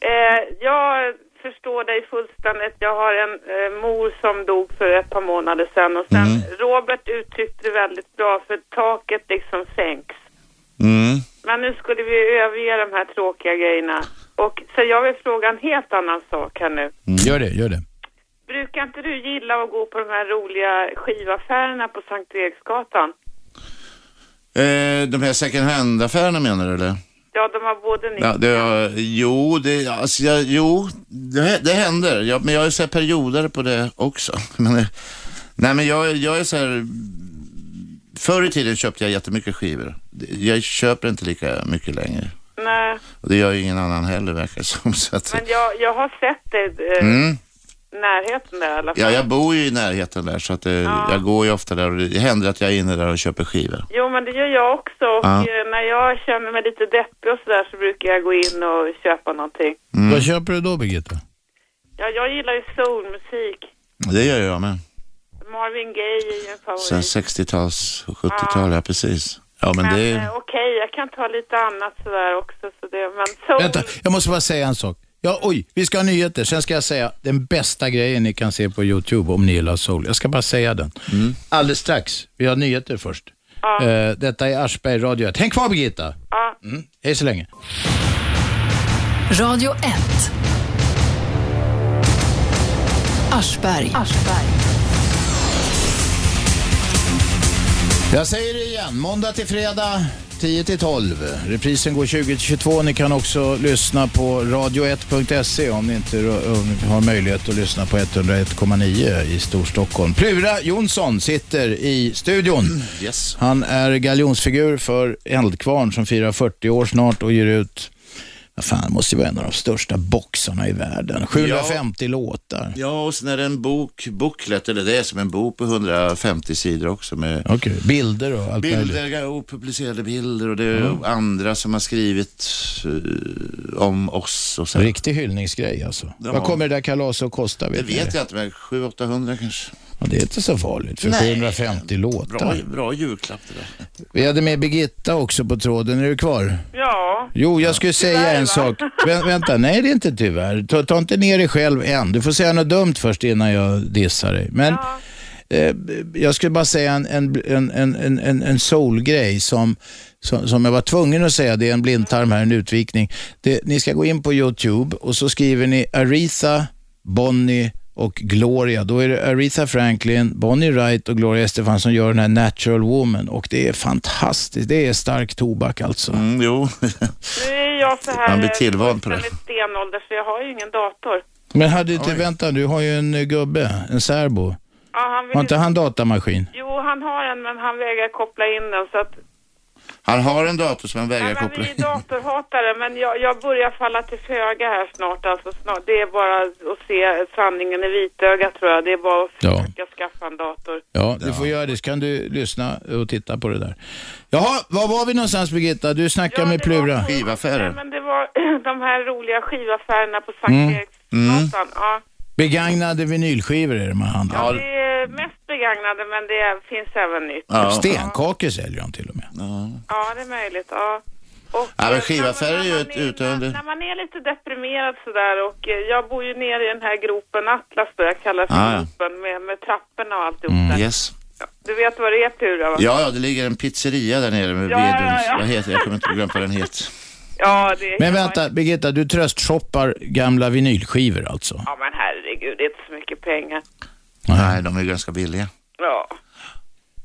Eh, jag förstår dig fullständigt. Jag har en eh, mor som dog för ett par månader sedan och sen Mm. Robert uttryckte det väldigt bra för taket liksom sänks. Mm. Men nu skulle vi överge de här tråkiga grejerna. Och så jag vill fråga en helt annan sak här nu. Gör det, gör det. Brukar inte du gilla att gå på de här roliga skivaffärerna på Sankt Eriksgatan? Eh, de här second hand-affärerna menar du eller? Ja, de har både nytt Ja, det, ja, jo, det, alltså, jag, jo det, det händer. Jag, men jag är så här perioder på det också. Men, nej, men jag, jag är så här... Förr i tiden köpte jag jättemycket skivor. Jag köper inte lika mycket längre. Nej, Och det gör ju ingen annan heller verkar det som. Så att, men jag, jag har sett det eh, mm. Närheten där i alla fall. Ja, jag bor ju i närheten där så att, eh, Ja. jag går ju ofta där och det händer att jag är inne där och köper skivor. Jo, men det gör jag också. Och Ja. eh, när jag känner mig lite deppig och sådär så brukar jag gå in och köpa någonting. Mm. Vad köper du då Birgitta? Ja, jag gillar ju soulmusik. Det gör jag med. Marvin Gaye är ju en favorit. Sen 60-tals och 70-tal, ja precis. Ja, men det är... eh, Okej, jag kan ta lite annat sådär också. Så det, men soul... Vänta, jag måste bara säga en sak. Ja, oj, vi ska ha nyheter. Sen ska jag säga den bästa grejen ni kan se på YouTube om ni gillar soul. Jag ska bara säga den. Alldeles strax. Vi har nyheter först. Ja. Eh, detta är Aschberg Radio 1. Häng kvar Birgitta. Ja. Mm. Hej så länge. Radio 1. Aschberg. Jag säger det igen. Måndag till fredag 10 till 12. Reprisen går 20 till 22. Ni kan också lyssna på radio1.se om ni inte om ni har möjlighet att lyssna på 101,9 i Storstockholm. Plura Jonsson sitter i studion. Yes. Han är galjonsfigur för Eldkvarn som firar 40 år snart och ger ut fan, det måste ju vara en av de största boxarna i världen. 750 låtar. Ja, och sen är det en bok, booklet, eller det är som en bok på 150 sidor också med Okej, bilder och allt bilder, opublicerade bilder och det är andra som har skrivit eh, om oss och så. Riktig hyllningsgrej alltså. Ja. Vad kommer det där kalaset att kosta? Det Vet ni vet jag inte, men 700-800 kanske. Ja, det är inte så farligt för Nej. 750 låtar. Bra, bra julklapp det där. Vi hade med Birgitta också på tråden. Är du kvar? Ja. Jo, jag skulle säga en sak. Vä vänta, nej det är inte tyvärr. Ta, ta inte ner dig själv än. Du får säga något dumt först innan jag dissar dig. Men eh, jag skulle bara säga en, en, en, en, en, en soul-grej som, som, som jag var tvungen att säga. Det är en blindtarm här, en utvikning. Det, ni ska gå in på YouTube och så skriver ni Aretha, Bonnie och Gloria. Då är det Aretha Franklin, Bonnie Wright och Gloria Estefan som gör den här Natural Woman och det är fantastiskt. Det är stark tobak alltså. Mm, jo. Nu är jag så här Man blir på det. stenålder så jag har ju ingen dator. Men hade inte, vänta, du har ju en eh, gubbe, en särbo. Ja, han vill Har inte han datamaskin? Jo, han har en men han vägrar koppla in den så att Han har en dator som han vägrar men koppla vi är datorhatare, men jag, jag börjar falla till föga här snart. Alltså, snart. Det är bara att se sanningen i vitögat tror jag. Det är bara att Ja. försöka skaffa en dator. Ja, du får göra det. Så kan du lyssna och titta på det där. Jaha, var var vi någonstans Birgitta? Du snackar med Plura. Nej, men det var de här roliga skivaffärerna på Sankt Mm. Eriksgatan. Ja. Begagnade vinylskivor är det man handlar. Ja, det är mest begagnade, men det finns även nytt. Stenkakor säljer de till och med. Ja, det är möjligt. Ja. Och, Ja, men eh, skivaffärer är ju när ett man är- utdöende. När man är lite deprimerad sådär och eh, jag bor ju nere i den här gropen Atlas då, jag kallar det för Ah, ja. gropen med, med trapporna och alltihop Mm. där. Yes. Du vet vad det är Pura va? Ja, ja, det ligger en pizzeria där nere med Ja, ja, Vedrums. ja. Vad heter Jag kommer inte glömma vad den heter. Ja, det är Men vänta, Birgitta, du tröstshoppar gamla vinylskivor alltså? Ja men herregud, det är inte så mycket pengar. Nej, de är ganska billiga. Ja.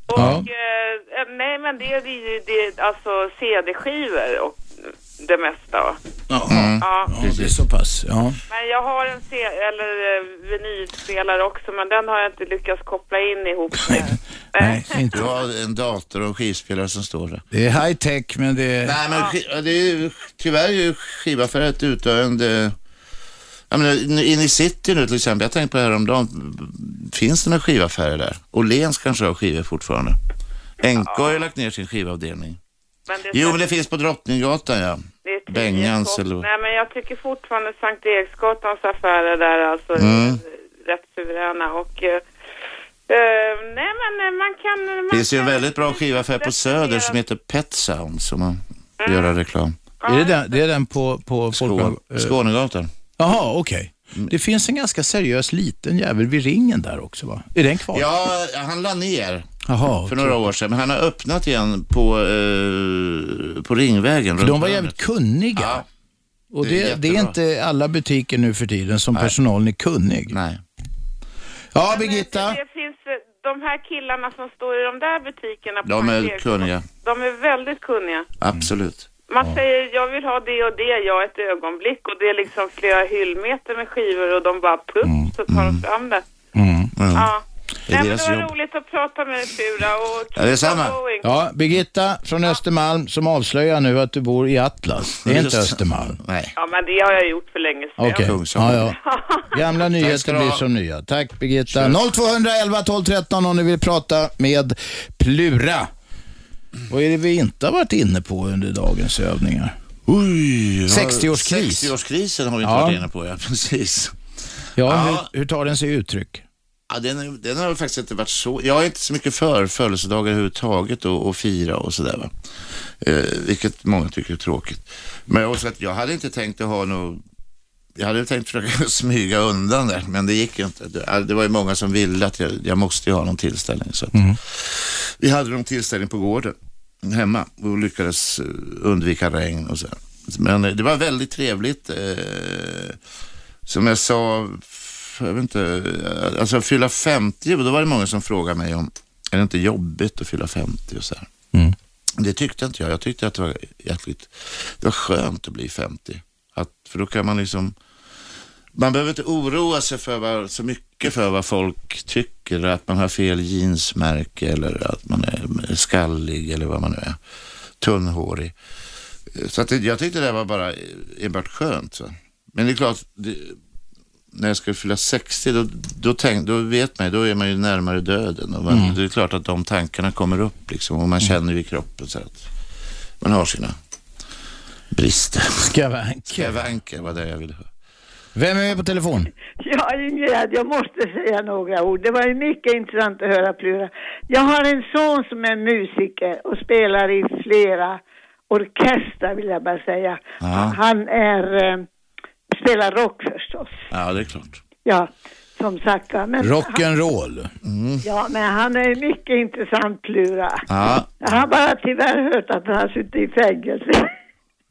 Och, Ja. eh, nej men det är ju det, alltså CD-skivor och det mesta va? Mm. Ja. det är så pass. Ja. Men jag har en C eller eh, vinylspelare också men den har jag inte lyckats koppla in ihop med. Nej, inte. Du har en dator och skivspelare som står där. Det är high tech, men det är... Nej, men ja, det är ju, tyvärr är ju skivaffärer ett utdöende... Jag menar, inne i city nu till exempel, jag tänkte på det här om dagen. Finns det några skivaffärer där? Åhléns kanske har skivor fortfarande. NK har ju lagt ner sin skivavdelning. Men Jo, men det finns på Drottninggatan, ja. Bengans eller... Nej men jag tycker fortfarande Sankt Eriksgatans affärer där alltså Mm. är rätt suveräna och eh, nej men eh, man kan... Man Det finns ju en väldigt bra skivaffär på Söder som heter Pet Sound som man får göra reklam. Är det den, det är den på, på Skå, Skånegatan. Jaha, okej. Det finns en ganska seriös liten jävel vid ringen där också va? Är den kvar? Ja, han la ner Jaha, för några år sedan, men han har öppnat igen på, eh, på Ringvägen. För de var jävligt kunniga. Och det är det, det är inte alla butiker nu för tiden som Nej. personalen är kunnig. Nej. Ja, Birgitta. Det finns eh, de här killarna som står i de där butikerna på De är kunniga. De är väldigt kunniga. Absolut. Man säger jag vill ha det och det, jag ett ögonblick och det är liksom flera hyllmeter med skivor och de bara plupp så tar de fram det. Mm. Ja. Det är Nej, men det var jobb. roligt att prata med dig Pura och Ja, det är samma. Ja, Birgitta från Östermalm som avslöjar nu att du bor i Atlas. Det är inte. Östermalm. Nej. Ja men det har jag gjort för länge sedan. Okej. Kungsholm. Ja, ja. Gamla nyheter blir som nya. Tack Birgitta. 0211 12 13 om ni vill prata med Plura. Vad är det vi inte har varit inne på under dagens övningar? Oj, ja, 60-årskris. 60-årskrisen har vi inte Ja. varit inne på, ja. Precis. Ja, Ja. Hur, hur tar den sig uttryck? Ja, den, den har faktiskt inte varit så... Jag är inte så mycket för födelsedagar överhuvudtaget och, och fira och sådär va. Eh, vilket många tycker är tråkigt. Men också att jag hade inte tänkt att ha något... Jag hade tänkt försöka smyga undan där, men det gick inte. Det, det var ju många som ville att jag, jag måste ju ha någon tillställning. Så att Vi hade någon tillställning på gården hemma och lyckades eh, undvika regn och så. Men eh, det var väldigt trevligt. Eh, som jag sa, jag vet inte, alltså fylla 50, då var det många som frågade mig om, är det inte jobbigt att fylla 50 och så här. Mm. Det tyckte inte jag. Jag tyckte att det var jäkligt, det var skönt att bli 50. Att, för då kan man liksom, man behöver inte oroa sig för vad, så mycket för vad folk tycker, att man har fel jeansmärke eller att man är skallig eller vad man nu är, tunnhårig. Så att det, jag tyckte det var bara enbart skönt. Så. Men det är klart, det, när jag ska fylla 60, då, då, tänk, då vet man ju, då är man ju närmare döden. Och man, Mm. Det är klart att de tankarna kommer upp liksom och man känner ju i kroppen så att man har sina brister. Skavanker. Skavanker var det jag ville höra. Vem är med på telefon? Ja, Ingegerd, jag måste säga några ord. Det var ju mycket intressant att höra Plura. Jag har en son som är musiker och spelar i flera orkestrar vill jag bara säga. Ja. Han är, eh, spelar rock förstås. Ja, det är klart. Ja, som sagt men Rock'n'roll. Mm. Ja, men han är mycket intressant Plura. Ja. Jag har bara tyvärr hört att han har suttit i fängelse.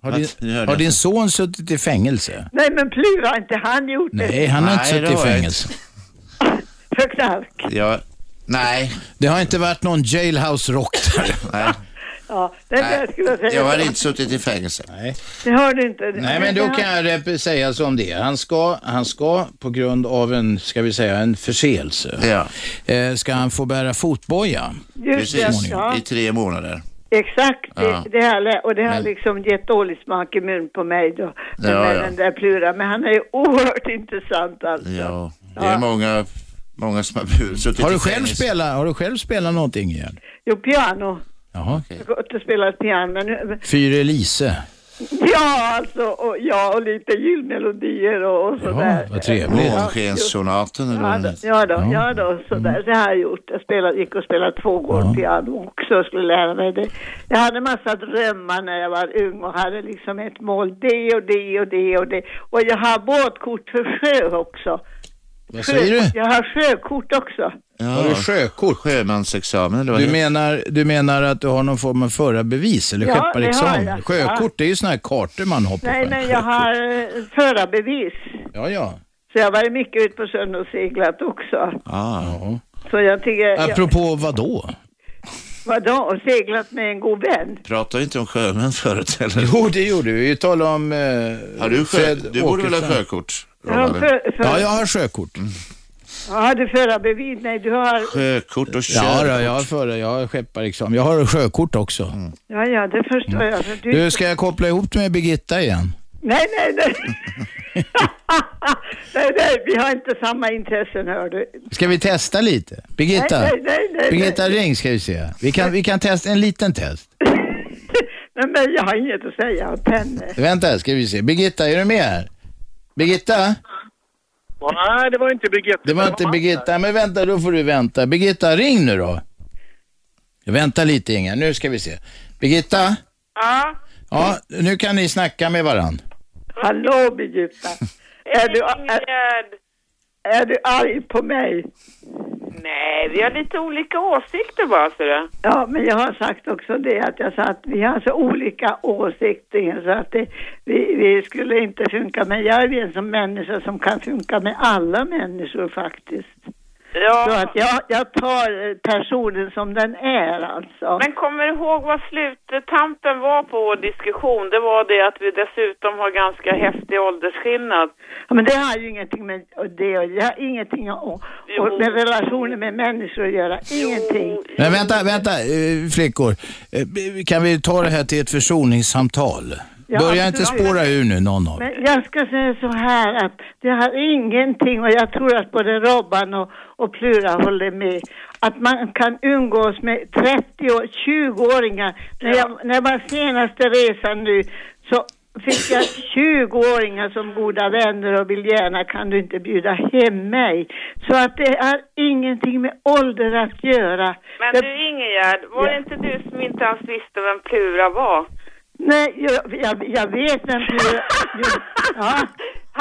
Har din, har din son suttit i fängelse? Nej, men Plura har inte han gjort det. Nej, han har inte Nej, suttit i fängelse. För knark. Ja, nej. Det har inte varit någon jailhouse rock där. Nej. Ja, det är det jag skulle säga. Jag har inte suttit i fängelse. Nej. Det har du inte. Nej, men då kan jag säga som det. Han ska, han ska på grund av en, ska vi säga, en förseelse, Ja. eh, ska han få bära fotboja. Just det, Precis, ja. i tre månader. Exakt, det, Ja. det har, lä- och det har Men- liksom gett dålig smak i mun på mig då. med Ja, ja. den där Plura. Men han är ju oerhört intressant alltså. Ja, det är många, många som har suttit Har i du själv spelat, har du själv spelat någonting igen? Jo, piano. Jaha. Jag har gått och spelat piano. Men, nu- Fyr Elise. Ja, alltså, och, ja, och lite julmelodier och, och sådär. vad trevligt. Månskenssonaten eller Ja, heter. ja, då, ja då, sådär. Så har jag gjort. Jag spelade, gick och spelade två år piano också och skulle lära mig det. Jag hade massa drömmar när jag var ung och hade liksom ett mål, det och det och det och det. Och jag har båtkort för sjö också. Vad säger du? Jag har sjökort också. Ja. Har du sjökort? Sjömansexamen eller vad Du heter menar, du menar att du har någon form av förarbevis eller Ja, det har skepparexamen? jag. Sjökort, det är ju sådana här kartor man har på Nej, men jag har eh, förarbevis. Ja, ja. Så jag har varit mycket ute på sjön och seglat också. Ah. Så jag tycker... Jag, Apropå vad då? Vadå? Och seglat med en god vän? Pratar vi inte om sjömän förut eller? Jo, det gjorde vi. Vi talade om... Eh, Har du, sjö, Fred du borde väl ha sjökort? Ja, för, för, Ja, jag har sjökort. Har du förarbevis? Nej, du har... Sjökort och Ja, körkort. då, jag har före, jag har skepparexamen. Jag har sjökort också. Ja, ja, det förstår jag. För du... Du, ska jag koppla ihop dig med Birgitta igen? Nej, nej, nej. nej, nej, vi har inte samma intressen, hör du. Ska vi testa lite? Birgitta? Nej, nej, nej, nej, Birgitta, nej. ring ska vi se. Vi kan, vi kan testa en liten test. Nej, men jag har inget att säga åt henne. Vänta, ska vi se. Birgitta, är du med här? Birgitta? Nej, det var inte Birgitta. Det var inte Birgitta, men vänta, då får du vänta. Birgitta, ring nu då. Vänta lite Inga, nu ska vi se. Birgitta? Ja, Ja, nu kan ni snacka med varann. Hallå, Birgitta. Är du, är, är du arg på mig? Nej, vi har lite olika åsikter bara, ser du. Ja, men jag har sagt också det att jag sa att vi har så olika åsikter så att det, vi, vi skulle inte funka. Men jag är en som människa som kan funka med alla människor faktiskt. Ja. Så att jag, jag tar eh, personen som den är alltså. Men kommer du ihåg vad sluttampen var på vår diskussion? Det var det att vi dessutom har ganska häftig åldersskillnad. Ja, men det har ju ingenting med det och det har ingenting och, och med relationer med människor att göra. Ingenting. Men vänta, vänta eh, flickor. Eh, Kan vi ta det här till ett försoningssamtal? Ja, Börja inte spåra ur nu någon av. Men jag ska säga så här att det har ingenting och jag tror att både Robban och, och Plura håller med att man kan umgås med 30 och 20-åringar. När, jag, när var senaste resan nu så fick jag 20-åringar som goda vänner och vill gärna kan du inte bjuda hem mig. Så att det har ingenting med ålder att göra. Men det, du Ingegärd, var det inte du som inte ens visste vem Plura var? Nej, jag, jag, jag vet Plura... Jo, ja.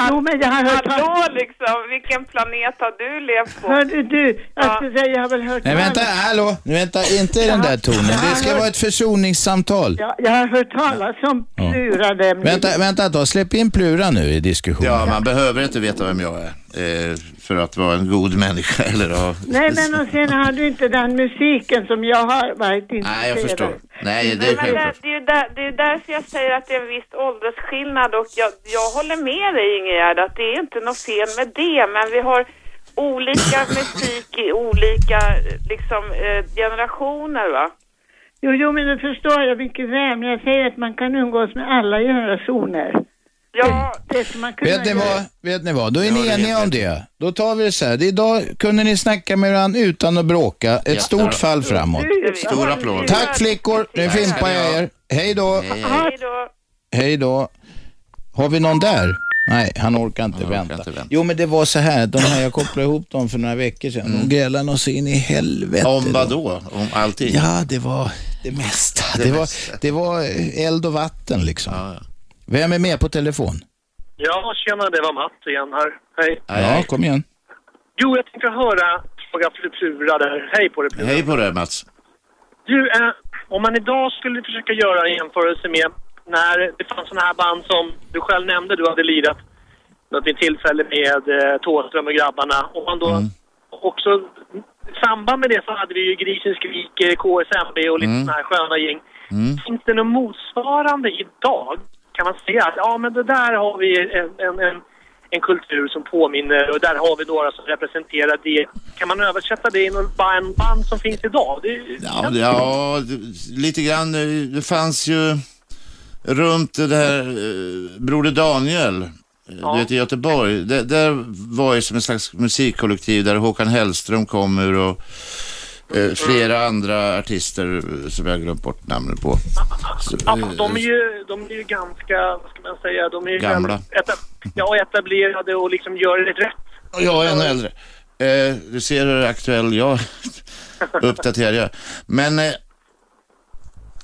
jo, men jag har hört... Hallå liksom, vilken planet har du levt på? Hörde du, jag Ja. skulle säga, jag har väl hört Nej, vänta, hallå, vänta, inte i den där tonen. Det ska vara ett försoningssamtal. Ja, jag har hört talas om Plura nämligen. Vänta, vänta tag, släpp in Plura nu i diskussionen. Ja, man behöver inte veta vem jag är. Eh, för att vara en god människa. Eller, ja. Nej, men och sen har du inte den musiken som jag har varit intresserad Nej, jag förstår. Nej, det är Men det, är där, det är därför jag säger att det är en viss åldersskillnad och jag, jag håller med dig Ingegärd att det är inte något fel med det men vi har olika musik i olika liksom, eh, generationer va? Jo, jo, men det förstår jag mycket väl. Men jag säger att man kan umgås med alla generationer. Ja. Det, ska man kunna Vet ni, vad, vet ni vad, då är Ja, ni eniga om det. Då tar vi det så här. Idag kunde ni snacka med varandra utan att bråka. Ett Jättebra. stort fall framåt. Stor applåd. Tack flickor, nu fimpar jag er. Hej då. Hej, då. Har vi någon där? Nej, han orkar inte, Han orkar vänta. inte vänta. Jo, men det var så här. De här, jag kopplade ihop dem för några veckor sedan. De grälade nog in i helvete. Mm. Om vad då? Om allting? Ja, det var det mesta. Det Det, var, mesta. det var eld och vatten liksom. Ja, ja. Vem är med på telefon? Ja, tjena, det var Mats igen här. Hej. Aj, Ja, kom igen. Jo, jag tänkte höra, fråga Plura där. Hej på dig Plura. Hej på dig Mats. Du, eh, om man idag skulle försöka göra en jämförelse med när det fanns sådana här band som du själv nämnde, du hade lirat något vid tillfälle med eh, Thåström och grabbarna. Om man då också, i samband med det så hade vi ju Grisen skriker, KSMB och lite Mm. sådana här sköna gäng. Mm. Finns det något motsvarande idag? Kan man säga att ja men det där har vi en, en, en, kultur som påminner och där har vi några som representerar det. Kan man översätta det i något band, band som finns idag? Det, Ja, det- ja lite grann. eh, Det fanns ju runt det där eh, Broder Daniel, eh, Ja. du vet i Göteborg. Det, där var ju som en slags musikkollektiv där Håkan Hellström kom ur och eh, flera andra artister eh, som jag har glömt bort namnet på. Så, Ja, eh, fast de är ju, de är ju ganska, vad ska man säga, de är ju Gamla. väldigt Eta, ja, etablerade och liksom gör det rätt. Och jag är ännu äldre. Eh, du ser hur aktuell jag uppdaterad jag. Men eh,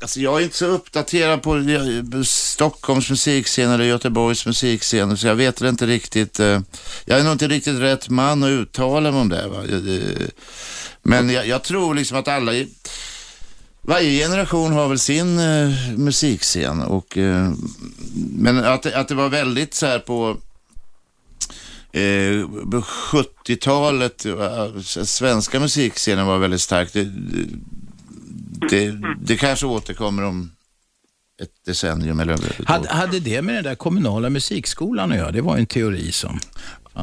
alltså jag är inte så uppdaterad på eh, Stockholms musikscen eller Göteborgs musikscen så jag vet inte riktigt. Eh, jag är nog inte riktigt rätt man att uttala mig om det. Va? Men jag, jag tror liksom att alla i, varje generation har väl sin eh, musikscen och eh, men att, det- att det var väldigt så här på Eh, 70-talet, eh, svenska musikscenen var väldigt stark. Det, det, det kanske återkommer om ett decennium eller Hade, hade det med den där kommunala musikskolan att göra? Det var en teori som...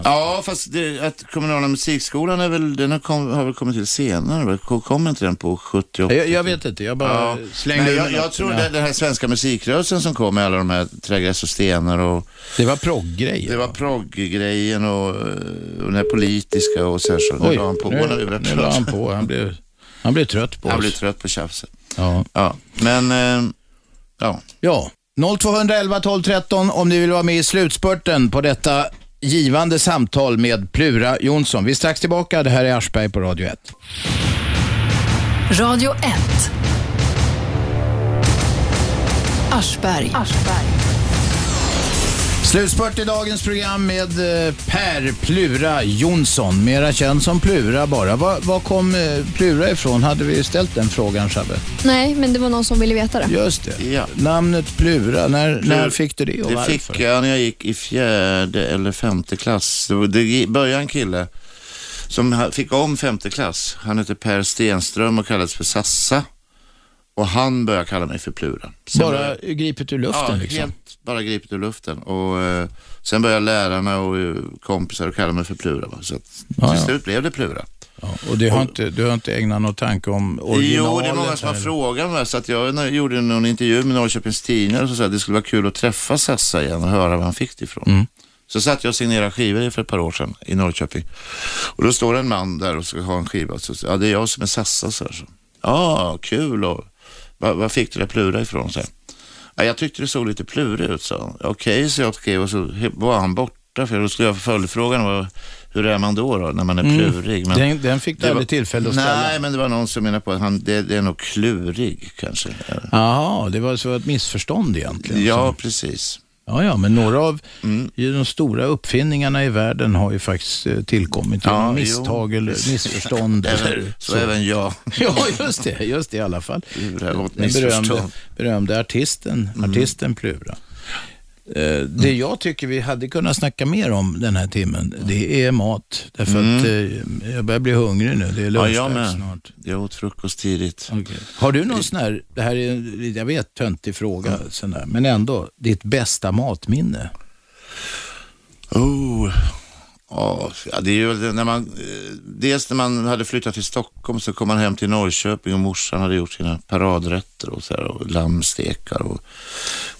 Ja, fast det, att kommunala musikskolan är väl, den har, kom, har väl kommit till senare. väl? Kom- Kom inte den på 78? Jag, jag vet inte, jag bara slängde Nej, jag, jag tror Ja. det, den här svenska musikrörelsen som kom med alla de här Trägräs och stenar och Det var progggrejer. det var progggrejen och, och den här politiska och så här. Så nu Oj, la han på. nu, nu, nu la han på. Han blev, han blev trött på Han oss. blir trött på tjafset. Ja. Ja, men eh, ja. Ja, 0211 12 13 om ni vill vara med i slutspurten på detta givande samtal med Plura Jonsson. Vi är strax tillbaka. Det här är Aschberg på Radio 1. Radio 1. Aschberg. Slutspurt i dagens program med eh, Per Plura Jonsson, mera känd som Plura bara. Var, var kom eh, Plura ifrån? Hade vi ställt den frågan, Shabbe? Nej, men det var någon som ville veta det. Just det. Ja. Namnet Plura, när, när fick du det och Det varför? fick jag när jag gick i fjärde eller femte klass. Det, började en kille som fick om femte klass. Han hette Per Stenström och kallades för Sassa. Och han började kalla mig för Plura. Sen Bara började- gripet ur luften ja, liksom? helt bara gripet ur luften. Och eh, sen började lärarna och eh, kompisar att kalla mig för Plura. Va? Så att, Ja, till ja. slut blev det Plura. Ja, och det har inte, du har inte ägnat någon tanke om originalet? Jo, det är många som har frågat mig. Så att jag gjorde någon intervju med Norrköpings Tidningar och så sa att det skulle vara kul att träffa Sassa igen och höra var han fick det ifrån. Mm. Så satt jag och signerade skivor för ett par år sedan i Norrköping. Och då står en man där och ska ha en skiva. Så, ja, det är jag som är här. Så. Ja, kul. Och, var fick du det plura ifrån? Så ja, jag tyckte det såg lite plurig ut, han. Okej, så jag skrev och så var han borta. För då skulle jag följdfrågan var, hur är man då, då när man är Mm. plurig? Men Den- den fick du aldrig tillfälle att ställa. Nej, men det var någon som menade på att han, det, det är nog klurig kanske. Jaha, det var så ett missförstånd egentligen. Ja, precis. Ja, ja, men några av Mm. de stora uppfinningarna i världen har ju faktiskt eh, tillkommit genom Ja, misstag jo. eller missförstånd. Även- eller så även jag. ja, just det, just det i alla fall. Den berömde, berömde artisten, artisten Plura. Eh, Det jag tycker vi hade kunnat snacka mer om den här timmen, det är mat. Därför att eh, jag börjar bli hungrig nu. Det är Mm. Ja, jag med. snart. Jag åt frukost tidigt. Har du någon sån här, det här är, jag vet, töntig fråga, sån där, men ändå, ditt bästa matminne? Oh. Ja, det är ju när man, eh, dels när man hade flyttat till Stockholm så kom man hem till Norrköping och morsan hade gjort sina paradrätter och, så här, och lammstekar och,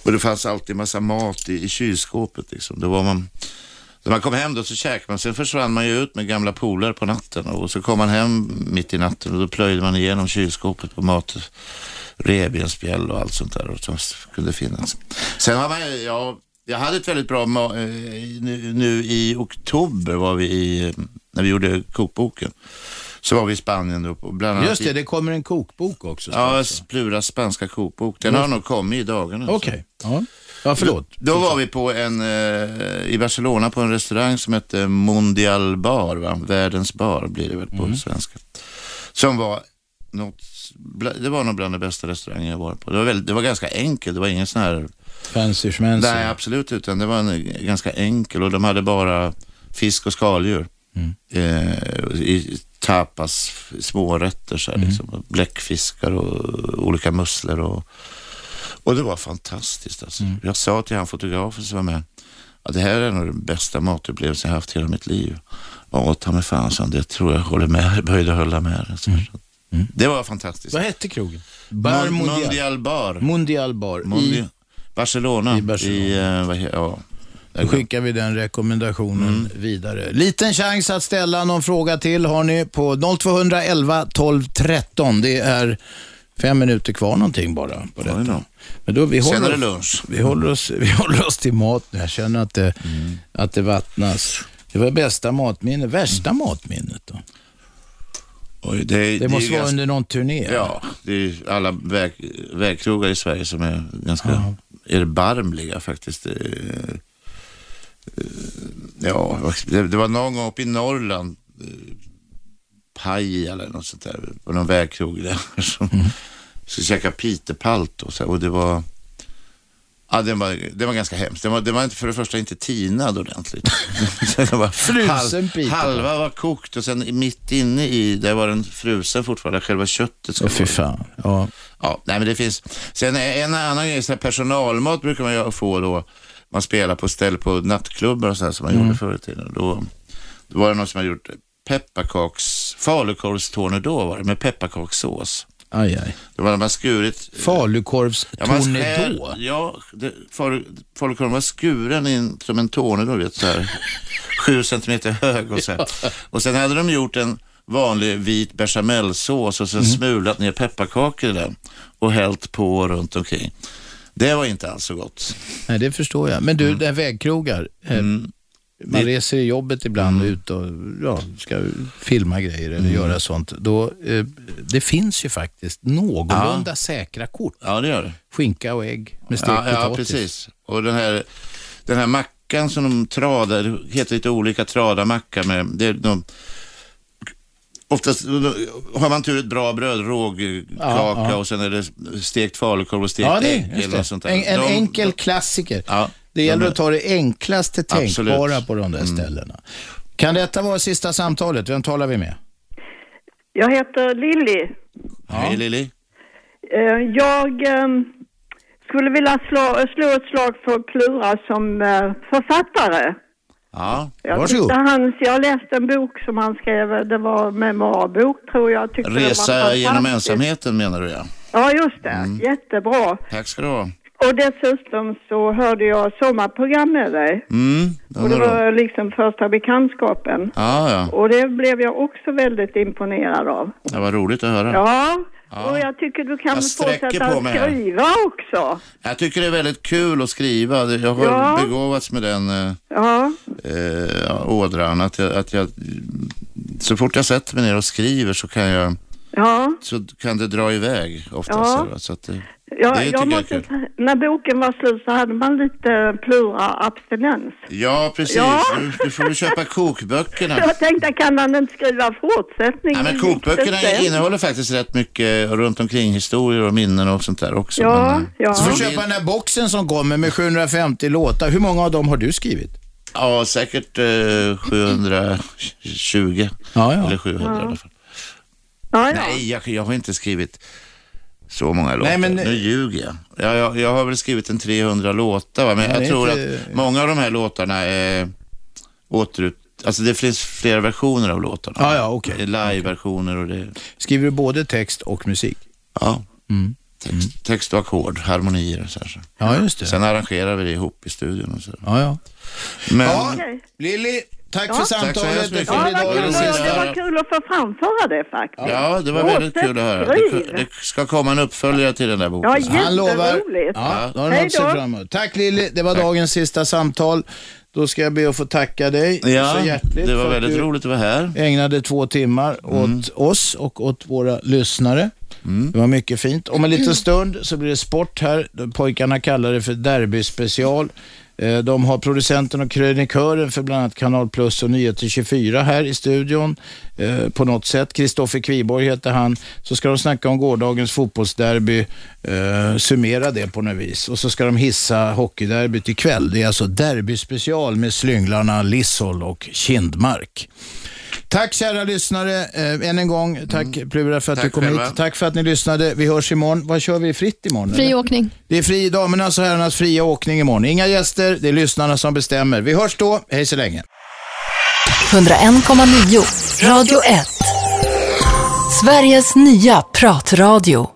och det fanns alltid massa mat i, i kylskåpet. Liksom. Då var man, när man kom hem då så käkade man, sen försvann man ju ut med gamla polare på natten och så kom man hem mitt i natten och då plöjde man igenom kylskåpet på mat, revbensspjäll och allt sånt där och som kunde finnas. Sen har man ja, jag hade ett väldigt bra, eh, nu, nu i oktober var vi i, när vi gjorde kokboken, så var vi i Spanien då, bland annat Just det, det kommer en kokbok också. Ja, Pluras spanska kokbok. Den har nog kommit i dagarna. Okej, ja. ja förlåt. Då, då var vi på en, eh, i Barcelona på en restaurang som hette Mondial Bar, va? världens bar blir det väl på Mm. svenska. Som var något, det var nog bland de bästa restauranger jag varit på. Det var, väldigt, det var ganska enkelt, det var ingen sån här Fancy schmancy. Nej, absolut utan det var en, ganska enkel och de hade bara fisk och skaldjur. Mm. Eh, I tapas, smårätter så här, Mm. liksom. Bläckfiskar och olika musslor och, och det var fantastiskt alltså. Mm. Jag sa till han fotografen som var med att det här är nog den bästa matupplevelsen jag haft hela mitt liv. Ja, ta mig fan, han. Det tror jag håller med, böjde hålla med. Alltså. Det var fantastiskt. Mm. Vad hette krogen? Bar Mon- Mondial. Mondial Bar. Mundial Bar. Mondi- I, Barcelona. I Barcelona. I, eh, ja. då skickar vi den rekommendationen Mm. vidare. Liten chans att ställa någon fråga till har ni på 0211 12 13. Det är fem minuter kvar någonting bara på detta. Men då, vi Sen håller är det oss- lunch. Vi håller, oss, vi håller oss till mat nu. Jag känner att det, Mm. att det vattnas. Det var bästa matminne. Värsta matminnet då? Oj, det, Det är måste vara ganska- under någon turné. Ja, det är alla väg, vägkrogar i Sverige som är ganska erbarmliga faktiskt. Eh, eh, Ja, det, det var någon gång uppe i Norrland, eh, Pajala eller något sånt där, på någon vägkrog där som skulle käka pitepalt och så och det var Ja, det var, det var ganska hemskt. Det var, det var inte, för det första inte tinad ordentligt. det var Frusen pitepalt. Halva var kokt och sen mitt inne i, där var den frusen fortfarande, själva köttet. ska Åh, fy fan. Ja. Ja, nej men det finns. Sen en annan grej, så personalmat brukar man ju få då. Man spelar på ställ på nattklubbar och så här som man Mm. gjorde förr i tiden. Då, då var det någon som hade gjort pepparkaks, falukorvstornedå det, med pepparkakssås. Aj, aj. Då var man skurit... Falukorvs Ja, man tornedå. skär- Ja, det, falu, falukorven var skuren in som en tornedå, vet så här. Sju centimeter hög och så här. Och sen hade de gjort en vanlig vit bechamelsås och sen Mm. smulat ner pepparkakor i den och hällt på runt omkring. Det var inte alls så gott. Nej, det förstår jag. Men du, Mm. det här vägkrogar. eh, Man Det- reser i jobbet ibland ut och ja, ska filma grejer eller Mm. göra sånt. Då, eh, det finns ju faktiskt någorlunda Ja. säkra kort. Ja, det gör det. Skinka och ägg med stekt Ja, ja potatis. precis. Och den här, den här mackan som de tradar, det heter lite olika tradarmacka med, det är de, Oftast har man tur ett bra bröd, rågkaka Ja, ja. och sen är det stekt falukorv och stekt Ja, det, ägg eller sånt där. En, en De- enkel klassiker. Ja, det gäller att ta det enklaste Absolut. tänkbara på de där ställena. Kan detta vara sista samtalet? Vem talar vi med? Jag heter Lilly. Hej Lili. Eh, Jag ehm, skulle vilja slå, slå ett slag för Plura som eh, författare. Ja, Jag, tyckte hans, jag läste en bok som han skrev, det var memoarbok tror jag. Tyckte den var Resa genom fantastisk. ensamheten menar du ja. Ja, just det. Jättebra. Tack ska du ha. Och dessutom så hörde jag sommarprogram med dig. Mm, Och det var liksom första bekantskapen. Ja, ja. Och det blev jag också väldigt imponerad av. Det var roligt att höra. Ja, Ja. och jag tycker du kan fortsätta på mig här. skriva också. Jag tycker det är väldigt kul att skriva. Jag har Ja. begåvats med den eh, Ja, eh, ådran. Att jag, att jag, så fort jag sätter mig ner och skriver så kan, jag, ja. så kan det dra iväg oftast. Ja. Så att, Ja, det jag jag måste, säga, när boken var slut så hade man lite plura abstinens. Ja, precis. Ja. Du, du får väl köpa kokböckerna. Jag tänkte, kan han inte skriva fortsättning? Ja, men kokböckerna det innehåller faktiskt rätt mycket runt omkring historier och minnen och sånt där också. Ja, men, eh, ja. Så får du köpa den där boxen som kommer med 750 låtar. Hur många av dem har du skrivit? Ja, säkert eh, 720. Ja, ja. Eller 700 Ja. i alla fall. Ja, ja. Nej, jag, jag har inte skrivit så många låtar. men- Nu ljuger jag. Jag, jag. jag har väl skrivit en 300 låtar, va? men det jag tror inte- att många av de här låtarna är återut... Alltså det finns flera versioner av låtarna. Ja, ja, okej. Det är live-versioner och det... Skriver du både text och musik? Ja. Mm. Text, text och ackord, harmonier och så här. Ja, just det. Sen arrangerar vi det ihop i studion och så. Ja, ja. Men, Ja, Lilly, tack Ja. för Tack så samtalet. hemskt Det mycket. Ja, vad kul, dagens det sista. var kul att få framföra det faktiskt. Ja, det var väldigt kul att höra. Det, det ska komma en uppföljare till den där boken. Ja, Han lovar. jätteroligt. Ja, då har du Hej något att fram emot. Tack Lilly, det var dagens sista samtal. Då ska jag be att få tacka dig Ja, så hjärtligt det var för att väldigt roligt att vara här. ägnade två timmar åt oss och åt våra lyssnare. Det var mycket fint. Om en liten stund så blir det sport här. Pojkarna kallar det för derbyspecial. Eh, de har producenten och krönikören för bland annat Kanal Plus och Nyheter 24 här i studion eh, på något sätt. Kristoffer Kviborg heter han. Så ska de snacka om gårdagens fotbollsderby, eh, summera det på något vis. Och så ska de hissa hockeyderbyt ikväll. Det är alltså derbyspecial med slynglarna Lissol och Kindmark. Tack kära lyssnare. Eh, än en gång, tack Plura för att Tack du kom själva. hit. Tack för att ni lyssnade. Vi hörs imorgon. Vad kör vi fritt imorgon? Fri eller? åkning. Det är fri damernas och herrarnas fria åkning imorgon. Inga gäster, det är lyssnarna som bestämmer. Vi hörs då. Hej så länge. 101,9 Radio 1. Sveriges nya pratradio.